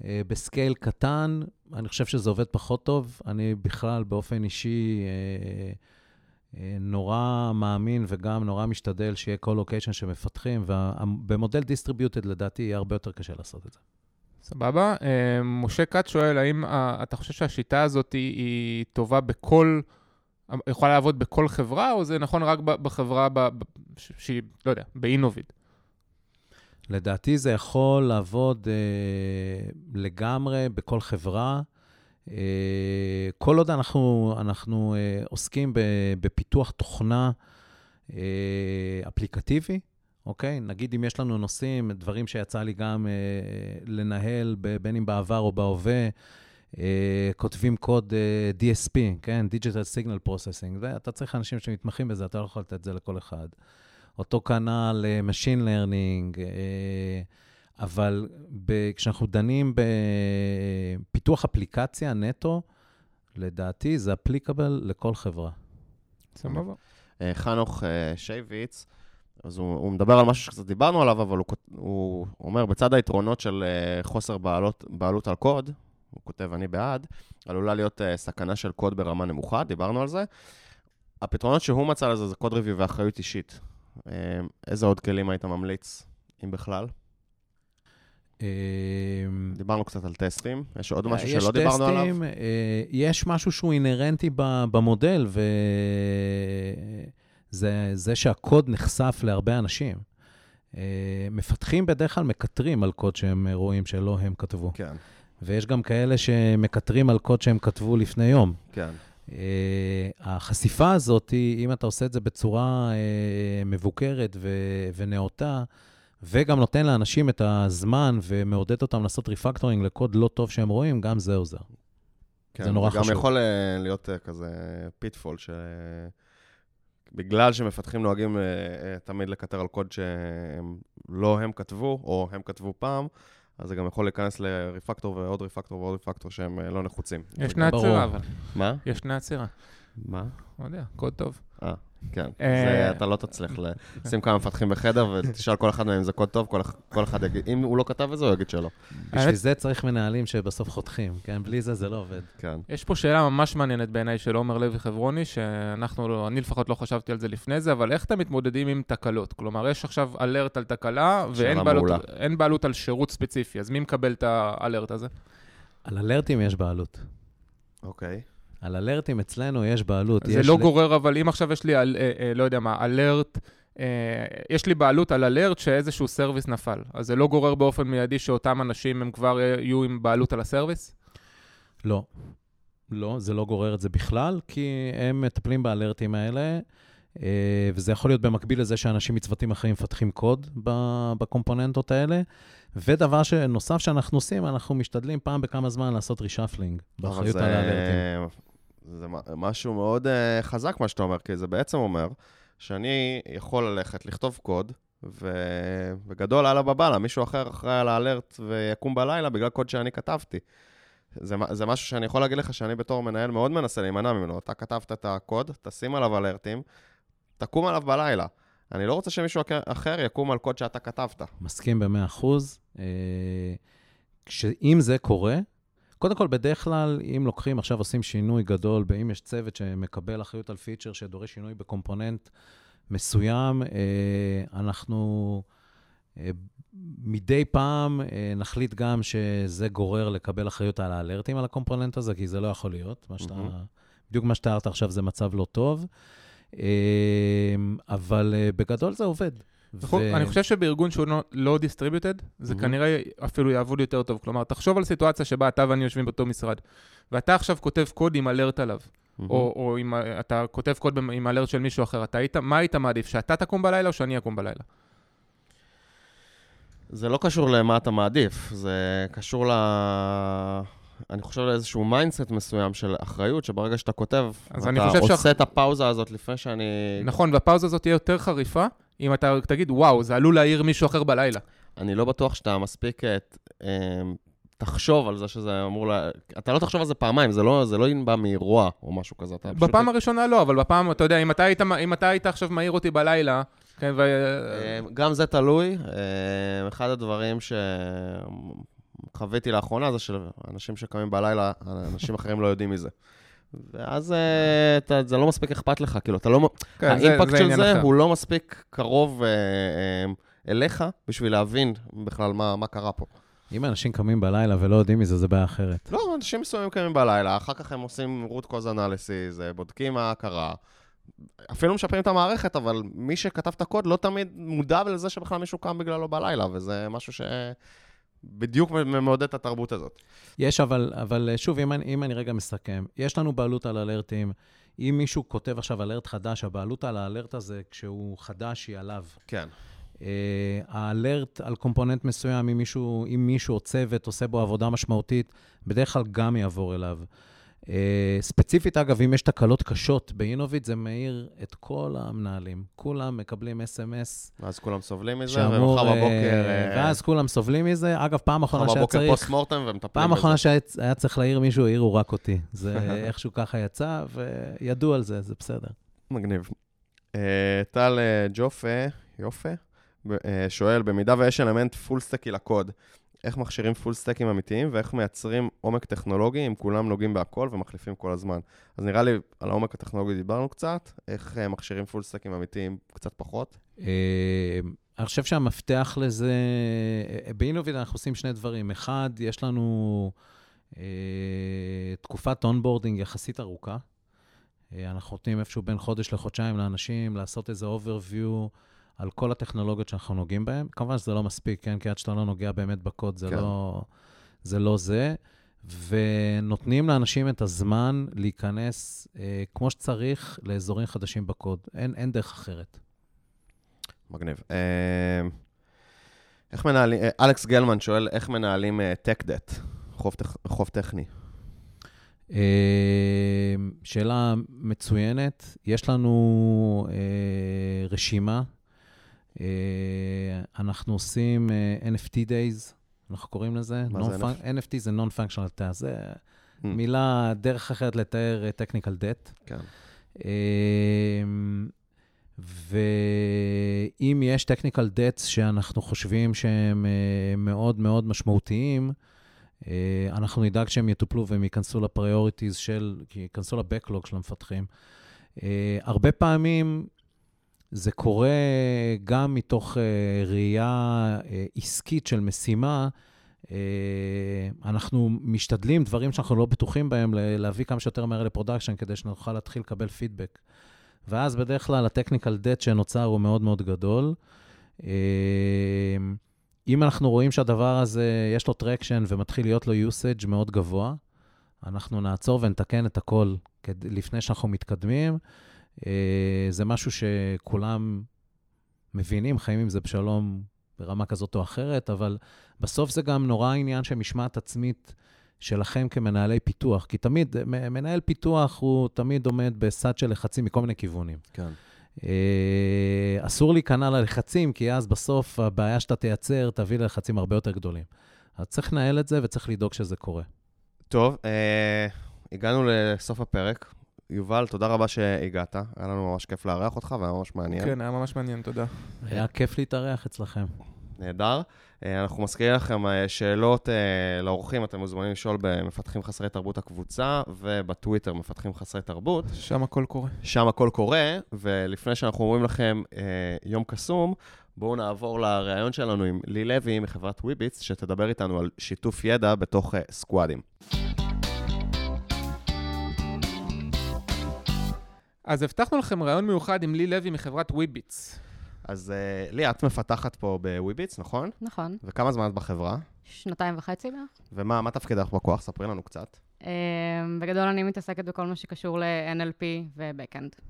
אה, ב-scale קטן, אני חושב שזה עובד פחות טוב. אני בכלל, באופן אישי, אה, אה, נורא מאמין וגם נורא משתדל שיהיה co-location שמפתחים, ובמודל distributed, לדעתי, יהיה הרבה יותר קשה לעשות את זה. סבבה. משה כץ שואל, האם אתה חושב שהשיטה הזאת היא טובה בכל יכול לעבוד בכל חברה, או זה נכון רק בחברה שהיא, לא יודע, באינוביד? לדעתי זה יכול לעבוד אה, לגמרי בכל חברה. אה, כל עוד אנחנו, אנחנו אה, עוסקים ב, בפיתוח תוכנה אה, אפליקטיבי, אוקיי? נגיד אם יש לנו נושאים, דברים שיצא לי גם אה, לנהל, ב, בין אם בעבר או בהווה, אה, כותבים קוד אה, DSP, כן? Digital Signal Processing, ואתה צריך אנשים שמתמחים בזה, אתה לא יכול לתת את זה לכל אחד. אותו כנ"ל אה, Machine Learning, אה, אבל ב, כשאנחנו דנים בפיתוח אפליקציה נטו, לדעתי זה אפליקבל לכל חברה. סבבה. אה, חנוך שייביץ, אז הוא, הוא מדבר על משהו שקצת דיברנו עליו, אבל הוא, הוא אומר, בצד היתרונות של חוסר בעלות, בעלות על קוד, הוא כותב, אני בעד, עלולה להיות סכנה של קוד ברמה נמוכה, דיברנו על זה. הפתרונות שהוא מצא לזה זה קוד ריוויו ואחריות אישית. אה, איזה עוד כלים היית ממליץ, אם בכלל? אה, דיברנו קצת על טסטים, יש עוד אה, משהו יש שלא דיברנו עליו? אה, יש משהו שהוא אינהרנטי במודל, וזה זה שהקוד נחשף להרבה אנשים. אה, מפתחים בדרך כלל מקטרים על קוד שהם רואים שלא הם כתבו. כן, ויש גם כאלה שמקטרים על קוד שהם כתבו לפני יום. כן. אה, החשיפה הזאת, אם אתה עושה את זה בצורה אה, מבוקרת ו- ונאותה, וגם נותן לאנשים את הזמן ומעודד אותם לעשות refactoring לקוד לא טוב שהם רואים, גם זה עוזר. כן, זה נורא גם חשוב. יכול אה, להיות אה, כזה pitfall, שבגלל שמפתחים נוהגים אה, אה, תמיד לקטר על קוד שהם לא הם כתבו, או הם כתבו פעם, אז זה גם יכול להיכנס ל-refactor ועוד refactor ועוד refactor שהם אה, לא נחוצים. ישנה. עצירה, אבל. מה? ישנה עצירה. מה? לא יודע, קוד טוב. אה, כן. אה, זה אתה לא תצליח לשים כמה מפתחים בחדר ותשאל כל אחד מהם אם זה קוד טוב, כל כל אחד יגיד, אם הוא לא כתב את זה, הוא יגיד שלא. בשביל זה צריך מנהלים שבסוף חותכים, כן? בלי זה זה לא עובד. כן. יש פה שאלה ממש מעניינת בעיניי של עומר לוי חברוני, שאנחנו, לא- אני לפחות לא חשבתי על זה לפני זה, אבל איך אתם מתמודדים עם תקלות? כלומר, יש עכשיו אלרט על תקלה, ואין בעלות, בעלות על שירות ספציפי, אז מי מקבל את האלרט הזה? על אלרטים יש בעלות. אוקיי. על alert ים אצלנו יש בעלות. זה יש לא ל- גורר, אבל אם עכשיו יש לי, אל- אה, אה, לא יודע מה, alert, אה, יש לי בעלות על alert ש איזשהו service נפל, אז זה לא גורר באופן מיידי שאותם אנשים הם כבר אה, יהיו עם בעלות על ה service? לא. לא, זה לא גורר את זה בכלל, כי הם מטפלים ב alert ים האלה, אה, וזה יכול להיות במקביל לזה שאנשים מצוותים אחרים מפתחים קוד ב- בקומפוננטות האלה. ודבר נוסף שאנחנו עושים, אנחנו משתדלים פעם בכמה זמן לעשות רישפלינג באחריות אבל על זה- האלרטים. זה משהו מאוד uh, חזק מה שאתה אומר, כי זה בעצם אומר שאני יכול ללכת, לכתוב קוד, ו... וגדול אללה בבאללה, מישהו אחר אחראי על האלרט ויקום בלילה בגלל קוד שאני כתבתי. זה, זה משהו שאני יכול להגיד לך שאני בתור מנהל מאוד מנסה להימנע ממנו. אתה כתבת את הקוד, תשים עליו אלרטים, תקום עליו בלילה. אני לא רוצה שמישהו אחר- יקום על קוד שאתה כתבת. מסכים ב-100 אחוז. אם זה קורה, קודם כל, בדרך כלל, אם לוקחים, עכשיו עושים שינוי גדול, אם יש צוות שמקבל אחריות על פיצ'ר שדורש שינוי בקומפוננט מסוים, אה, אנחנו אה, מדי פעם אה, נחליט גם שזה גורר לקבל אחריות על האלרטים על הקומפוננט הזה, כי זה לא יכול להיות. מה שאתה, מהמם. בדיוק מה שתיארת עכשיו זה מצב לא טוב, אבל בגדול זה עובד. נכון, ו- אני חושב שבארגון שהוא לא- לא דיסטריביוטד, זה Mhm. כנראה אפילו יעבוד יותר טוב. כלומר, תחשוב על סיטואציה שבה אתה ואני יושבים באותו משרד, ואתה עכשיו כותב קוד עם אלרט עליו, או או אם אתה כותב קוד עם אלרט של מישהו אחר, אתה היית, מה היית מעדיף, שאתה תקום בלילה או שאני אקום בלילה? זה לא קשור למה אתה מעדיף, זה קשור ל... אני חושב לאיזשהו mindset מסוים של אחריות, שברגע שאתה כותב, אתה עושה שאח- את הפאוזה הזאת לפני שאני... נכון, והפאוזה הזאת תהיה יותר חריפה, אם אתה תגיד, וואו, זה עלול להעיר מישהו אחר בלילה. אני לא בטוח שאתה מספיק... אה, אה, תחשוב על זה שזה אמור ל... אתה לא תחשוב על זה פעמיים, זה לא, זה לא בא מרוע או משהו כזה. אתה פשוט... בפעם הראשונה לא, אבל בפעם, אתה יודע, אם אתה היית, אם אתה היית עכשיו מעיר אותי בלילה, כן, ו... אה, גם זה תלוי. אה, אחד הדברים שחוויתי לאחרונה זה שאנשים שקמים בלילה, אנשים אחרים לא יודעים מזה. ואז אה, אתה, זה לא מספיק אכפת לך, כאילו, אתה לא... כן, זה- האימפקט זה של עניין זה אחר. הוא לא מספיק קרוב אה, אה, אליך בשביל להבין בכלל מה, מה קרה פה. אם אנשים קמים בלילה ולא יודעים מזה, זה בעיה אחרת. לא, אנשים מסוימים קמים בלילה, אחר כך הם עושים root cause analysis, אה, בודקים מה קרה. אפילו משפרים את המערכת, אבל מי שכתב את הקוד לא תמיד מודע לזה שבכלל מישהו קם בגללו בלילה, וזה משהו שבדיוק מעודד את התרבות הזאת. יש, אבל, אבל אה, שוב, אם אני, אם אני רגע מסכם, יש לנו בעלות על אלרטים. אם מישהו כותב עכשיו אלרט חדש, הבעלות על האלרט הזה, כשהוא חדש, היא עליו. כן. Uh, האלרט על קומפוננט מסוים, אם מישהו, אם מישהו או צוות עושה בו עבודה משמעותית, בדרך כלל גם יעבור אליו. Uh, ספציפית, אגב, אם יש תקלות קשות באינוביט, זה מאיר את כל המנהלים. כולם מקבלים אס.אם.אס. ואז כולם סובלים מזה, ומחר בבוקר... Uh, ואז כולם סובלים מזה. אגב, פעם אחרונה שהיה צריך... מחר בבוקר פוסט מורטם ומטפלים בזה. פעם אחרונה שהיה צריך להעיר מישהו, העירו רק אותי. זה איכשהו ככה יצא, וידעו על זה, זה בסדר. מגניב. טל ג'ופה, יופה? שואל, במידה ויש אלמנט full stack י לקוד, איך מכשירים full stack ים אמיתיים ואיך מייצרים עומק טכנולוגי אם כולם נוגעים בהכל ומחליפים כל הזמן. אז נראה לי על העומק הטכנולוגי דיברנו קצת, איך מכשירים full stack ים אמיתיים קצת פחות. אני חושב שהמפתח לזה, ב Innovid אנחנו עושים שני דברים. אחד, יש לנו תקופת onboarding יחסית ארוכה. אנחנו נותנים איפשהו בין חודש לחודשיים לאנשים לעשות איזה overview. על כל הטכנולוגיות שאנחנו נוגעים בהן. כמובן שזה לא מספיק, כן? כי עד שאתה לא נוגע באמת בקוד, זה, כן. לא, זה לא זה. ונותנים לאנשים את הזמן להיכנס אה, כמו שצריך לאזורים חדשים בקוד. אין, אין דרך אחרת. מגניב. אה, איך מנהלים, אה, אלכס גלמן שואל, איך מנהלים אה, tech debt, חוב, חוב טכני? אה, שאלה מצוינת. יש לנו אה, רשימה אנחנו עושים אה, NFT Days, אנחנו קוראים לזה. מה זה NFT? NFT זה Non-Functional Task, זה mm. מילה, דרך אחרת לתאר אה, Technical Debt. כן. ואם יש Technical Debts שאנחנו חושבים שהם מאוד מאוד משמעותיים, אנחנו נדאג שהם יטופלו והם ייכנסו ל priorities של, ייכנסו ל backlog של המפתחים. הרבה פעמים זה קורה גם מתוך אה, ראייה אה, עסקית של משימה. אה, אנחנו משתדלים, דברים שאנחנו לא בטוחים בהם, להביא כמה שיותר מהר ל production, כדי שנוכל להתחיל לקבל פידבק. ואז בדרך כלל ה technical debt שנוצר הוא מאוד מאוד גדול. אם אנחנו רואים שהדבר הזה, יש לו traction ומתחיל להיות לו usage מאוד גבוה, אנחנו נעצור ונתקן את הכל לפני שאנחנו מתקדמים. אה, זה משהו שכולם מבינים, חיים עם זה בשלום ברמה כזאת או אחרת, אבל בסוף זה גם נורא עניין של משמעת עצמית שלכם כמנהלי פיתוח, כי תמיד, מנהל פיתוח הוא תמיד עומד בסד של לחצים מכל מיני כיוונים. כן. אה, אסור להיכנע ללחצים, כי אז בסוף הבעיה שאתה תייצר תביא ללחצים הרבה יותר גדולים. אז צריך לנהל את זה וצריך לדאוג שזה קורה. טוב, אה, הגענו לסוף הפרק. יובל, תודה רבה שהגעת. היה לנו ממש כיף לארח אותך והיה ממש מעניין. כן, היה ממש מעניין, תודה. היה כיף להתארח אצלכם. נהדר. אה, אנחנו מזכירים לכם אה, שאלות אה, לאורחים, אתם מוזמנים לשאול במפתחים חסרי תרבות הקבוצה, ובטוויטר מפתחים חסרי תרבות. שם הכל קורה. שם הכל קורה, ולפני שאנחנו אומרים לכם יום קסום, בואו נעבור לראיון שלנו עם לי לוי מחברת וויביץ, שתדבר איתנו על שיתוף ידע בתוך סקואדים. אז הבטחנו לכם רעיון מיוחד עם לי לוי מחברת וויביץ. אז uh, לי, את מפתחת פה בוויביץ, נכון? נכון. וכמה זמן את בחברה? שנתיים וחצי בערך. ומה תפקידך בכוח? ספרי לנו קצת. Uh, בגדול אני מתעסקת בכל מה שקשור ל-NLP ו-Backend.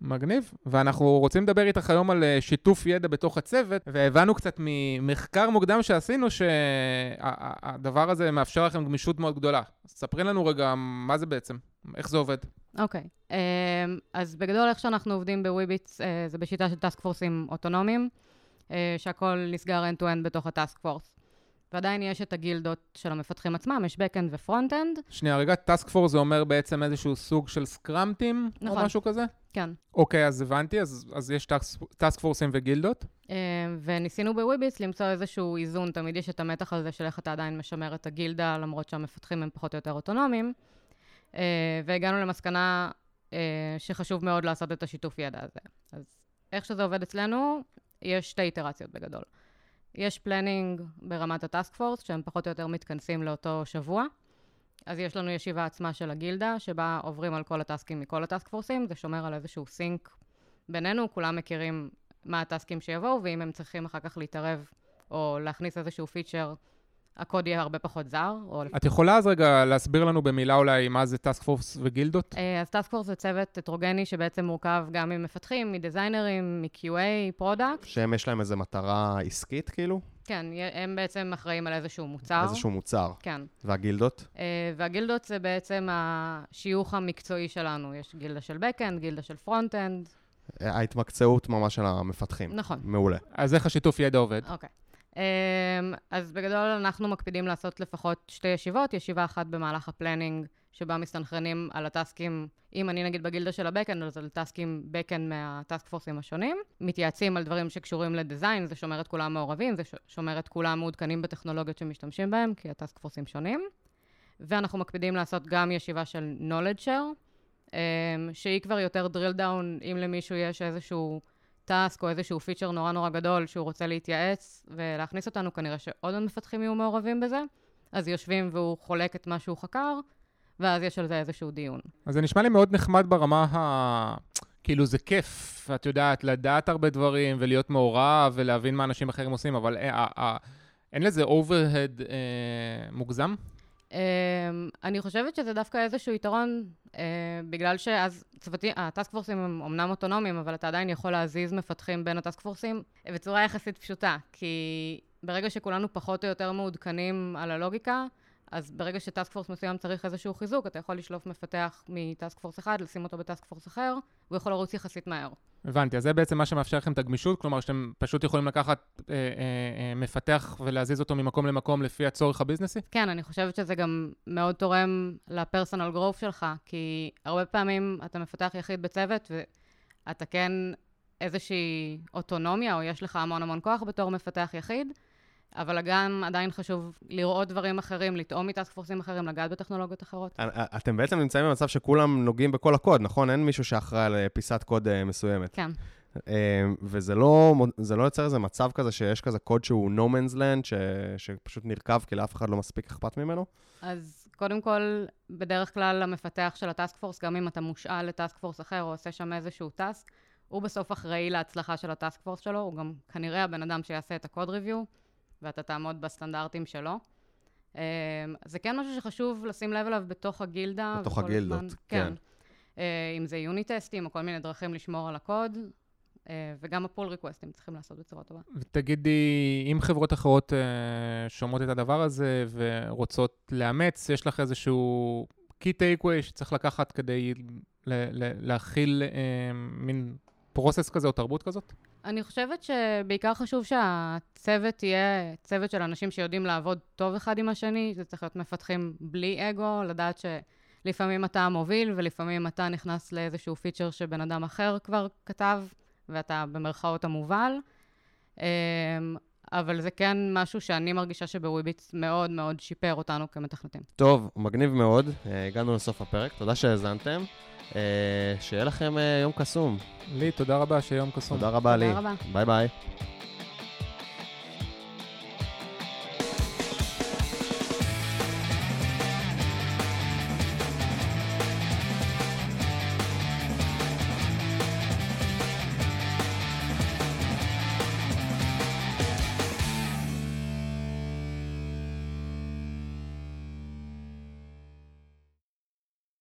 מגניב. ואנחנו רוצים לדבר איתך היום על אה, שיתוף ידע בתוך הצוות, והבנו קצת ממחקר מוקדם שעשינו שהדבר הזה מאפשר לכם גמישות מאוד גדולה. אז ספרי לנו רגע מה זה בעצם, איך זה עובד. אוקיי, okay. אמ, אז בגדול איך שאנחנו עובדים בוויביץ אה, זה בשיטה של טאסק פורסים אוטונומיים, אה, שהכל נסגר end-to-end בתוך הטאסק פורס. ועדיין יש את הגילדות של המפתחים עצמם, יש Backend ו-Frontend. שנייה, רגע, task force זה אומר בעצם איזשהו סוג של scrum team, נכון. או משהו כזה? כן. אוקיי, אז הבנתי, אז, אז יש task force ים וגילדות? אמ, וניסינו ב Wibbitz למצוא איזשהו איזון, תמיד יש את המתח הזה של איך אתה עדיין משמר את הגילדה, למרות שהמפתחים הם פחות או יותר אוטונומיים. אה, והגענו למסקנה אה, שחשוב מאוד לעשות את השיתוף ידע הזה. אז איך שזה עובד אצלנו, יש שתי איטרציות בגדול. יש planning ברמת ה task force, שהם פחות או יותר מתכנסים לאותו שבוע. אז יש לנו ישיבה עצמה של הגילדה, שבה עוברים על כל הטאסקים מכל הטאסק פורסים, זה שומר על איזשהו sync בינינו, כולם מכירים מה ה task ים שיבואו, ואם הם צריכים אחר כך להתערב או להכניס איזשהו feature, הקוד יהיה הרבה פחות זר. או... את יכולה אז רגע להסביר לנו במילה אולי מה זה task force וגילדות? אה, אז task force זה צוות הטרוגני שבעצם מורכב גם ממפתחים, מ designer ים, מ QA, product. שהם יש להם איזו מטרה עסקית, כאילו? כן, הם בעצם אחראים על איזשהו מוצר. איזשהו מוצר. כן. והגילדות? אה, והגילדות זה בעצם השיוך המקצועי שלנו. יש גילדה של backend, גילדה של front-end. ההתמקצעות ממש של המפתחים. נכון. מעולה. אז איך השיתוף ידע עובד? אוקיי. Okay. אמ, אז בגדול אנחנו מקפידים לעשות לפחות שתי ישיבות, ישיבה אחת במהלך ה planning, שבה מסתנכרנים על ה task ים, אם אני נגיד בגילדה של ה backend, אז על task ים backend מה task force ים השונים. מתייעצים על דברים שקשורים ל design, זה שומר את כולם מעורבים, זה שומר את כולם מעודכנים בטכנולוגיות שמשתמשים בהם, כי ה task force ים שונים. ואנחנו מקפידים לעשות גם ישיבה של knowledge share, אמ, שהיא כבר יותר drill down, אם למישהו יש איזשהו... טאסק או איזשהו פיצ'ר נורא נורא גדול שהוא רוצה להתייעץ ולהכניס אותנו, כנראה שעוד מפתחים יהיו מעורבים בזה, אז יושבים והוא חולק את מה שהוא חקר, ואז יש על זה איזשהו דיון. אז זה נשמע לי מאוד נחמד ברמה ה... כאילו זה כיף, את יודעת, לדעת הרבה דברים ולהיות מעורב ולהבין מה אנשים אחרים עושים, אבל אה, אה, אין לזה overhead אה, מוגזם? אמ, אני חושבת שזה דווקא איזשהו יתרון, אה, בגלל שאז צוותים, ה task force ים הם אמנם אוטונומיים, אבל אתה עדיין יכול להזיז מפתחים בין ה task force ים בצורה יחסית פשוטה, כי ברגע שכולנו פחות או יותר מעודכנים על הלוגיקה, אז ברגע ש task force מסוים צריך איזשהו חיזוק, אתה יכול לשלוף מפתח מ task force אחד, לשים אותו ב task force אחר, הוא יכול לרוץ יחסית מהר. הבנתי, אז זה בעצם מה שמאפשר לכם את הגמישות, כלומר שאתם פשוט יכולים לקחת אה, אה, אה, מפתח ולהזיז אותו ממקום למקום לפי הצורך ה business י? כן, אני חושבת שזה גם מאוד תורם לפרסונל גרוף שלך, כי הרבה פעמים אתה מפתח יחיד בצוות, ואתה כן איזושהי אוטונומיה, או יש לך המון המון כוח בתור מפתח יחיד, אבל גם עדיין חשוב לראות דברים אחרים, לטעום מטאסק פורסים אחרים, לגעת בטכנולוגיות אחרות. אתם בעצם נמצאים במצב שכולם נוגעים בכל הקוד, נכון? אין מישהו שאחראי על אה, פיסת קוד אה, מסוימת. כן. אה, וזה לא, לא יוצר איזה מצב כזה שיש כזה קוד שהוא no man's land, ש, שפשוט נרקב כי לאף אחד לא מספיק אכפת ממנו? אז קודם כל, בדרך כלל המפתח של ה task force, גם אם אתה מושאל ל task force אחר או עושה שם איזשהו task, הוא בסוף אחראי להצלחה של ה task force שלו, הוא גם כנראה הבן אדם שיעשה את ה code review. ואתה תעמוד בסטנדרטים שלו. אמ, זה כן משהו שחשוב לשים לב אליו בתוך הגילדה. בתוך הגילדות, הזמן, כן. כן. אה, אם זה unit test ים או כל מיני דרכים לשמור על הקוד, אה, וגם הפול ריקווסטים צריכים לעשות בצורה טובה. ותגידי, אם חברות אחרות אה, שומעות את הדבר הזה ורוצות לאמץ, יש לך איזשהו key takeaway שצריך לקחת כדי להכיל מין פרוסס כזה או תרבות כזאת? אני חושבת שבעיקר חשוב שהצוות יהיה צוות של אנשים שיודעים לעבוד טוב אחד עם השני, זה צריך להיות מפתחים בלי אגו, לדעת שלפעמים אתה המוביל ולפעמים אתה נכנס לאיזשהו פיצ'ר שבן אדם אחר כבר כתב, ואתה במרכאות המובל. אבל זה כן משהו שאני מרגישה שבוויביץ מאוד מאוד שיפר אותנו כמתכנתים. טוב, מגניב מאוד. אה, הגענו לסוף הפרק, תודה שהאזנתם. אה, שיהיה לכם אה, יום קסום. לי, תודה רבה שיהיה יום קסום. תודה רבה, לי. תודה רבה. ביי ביי.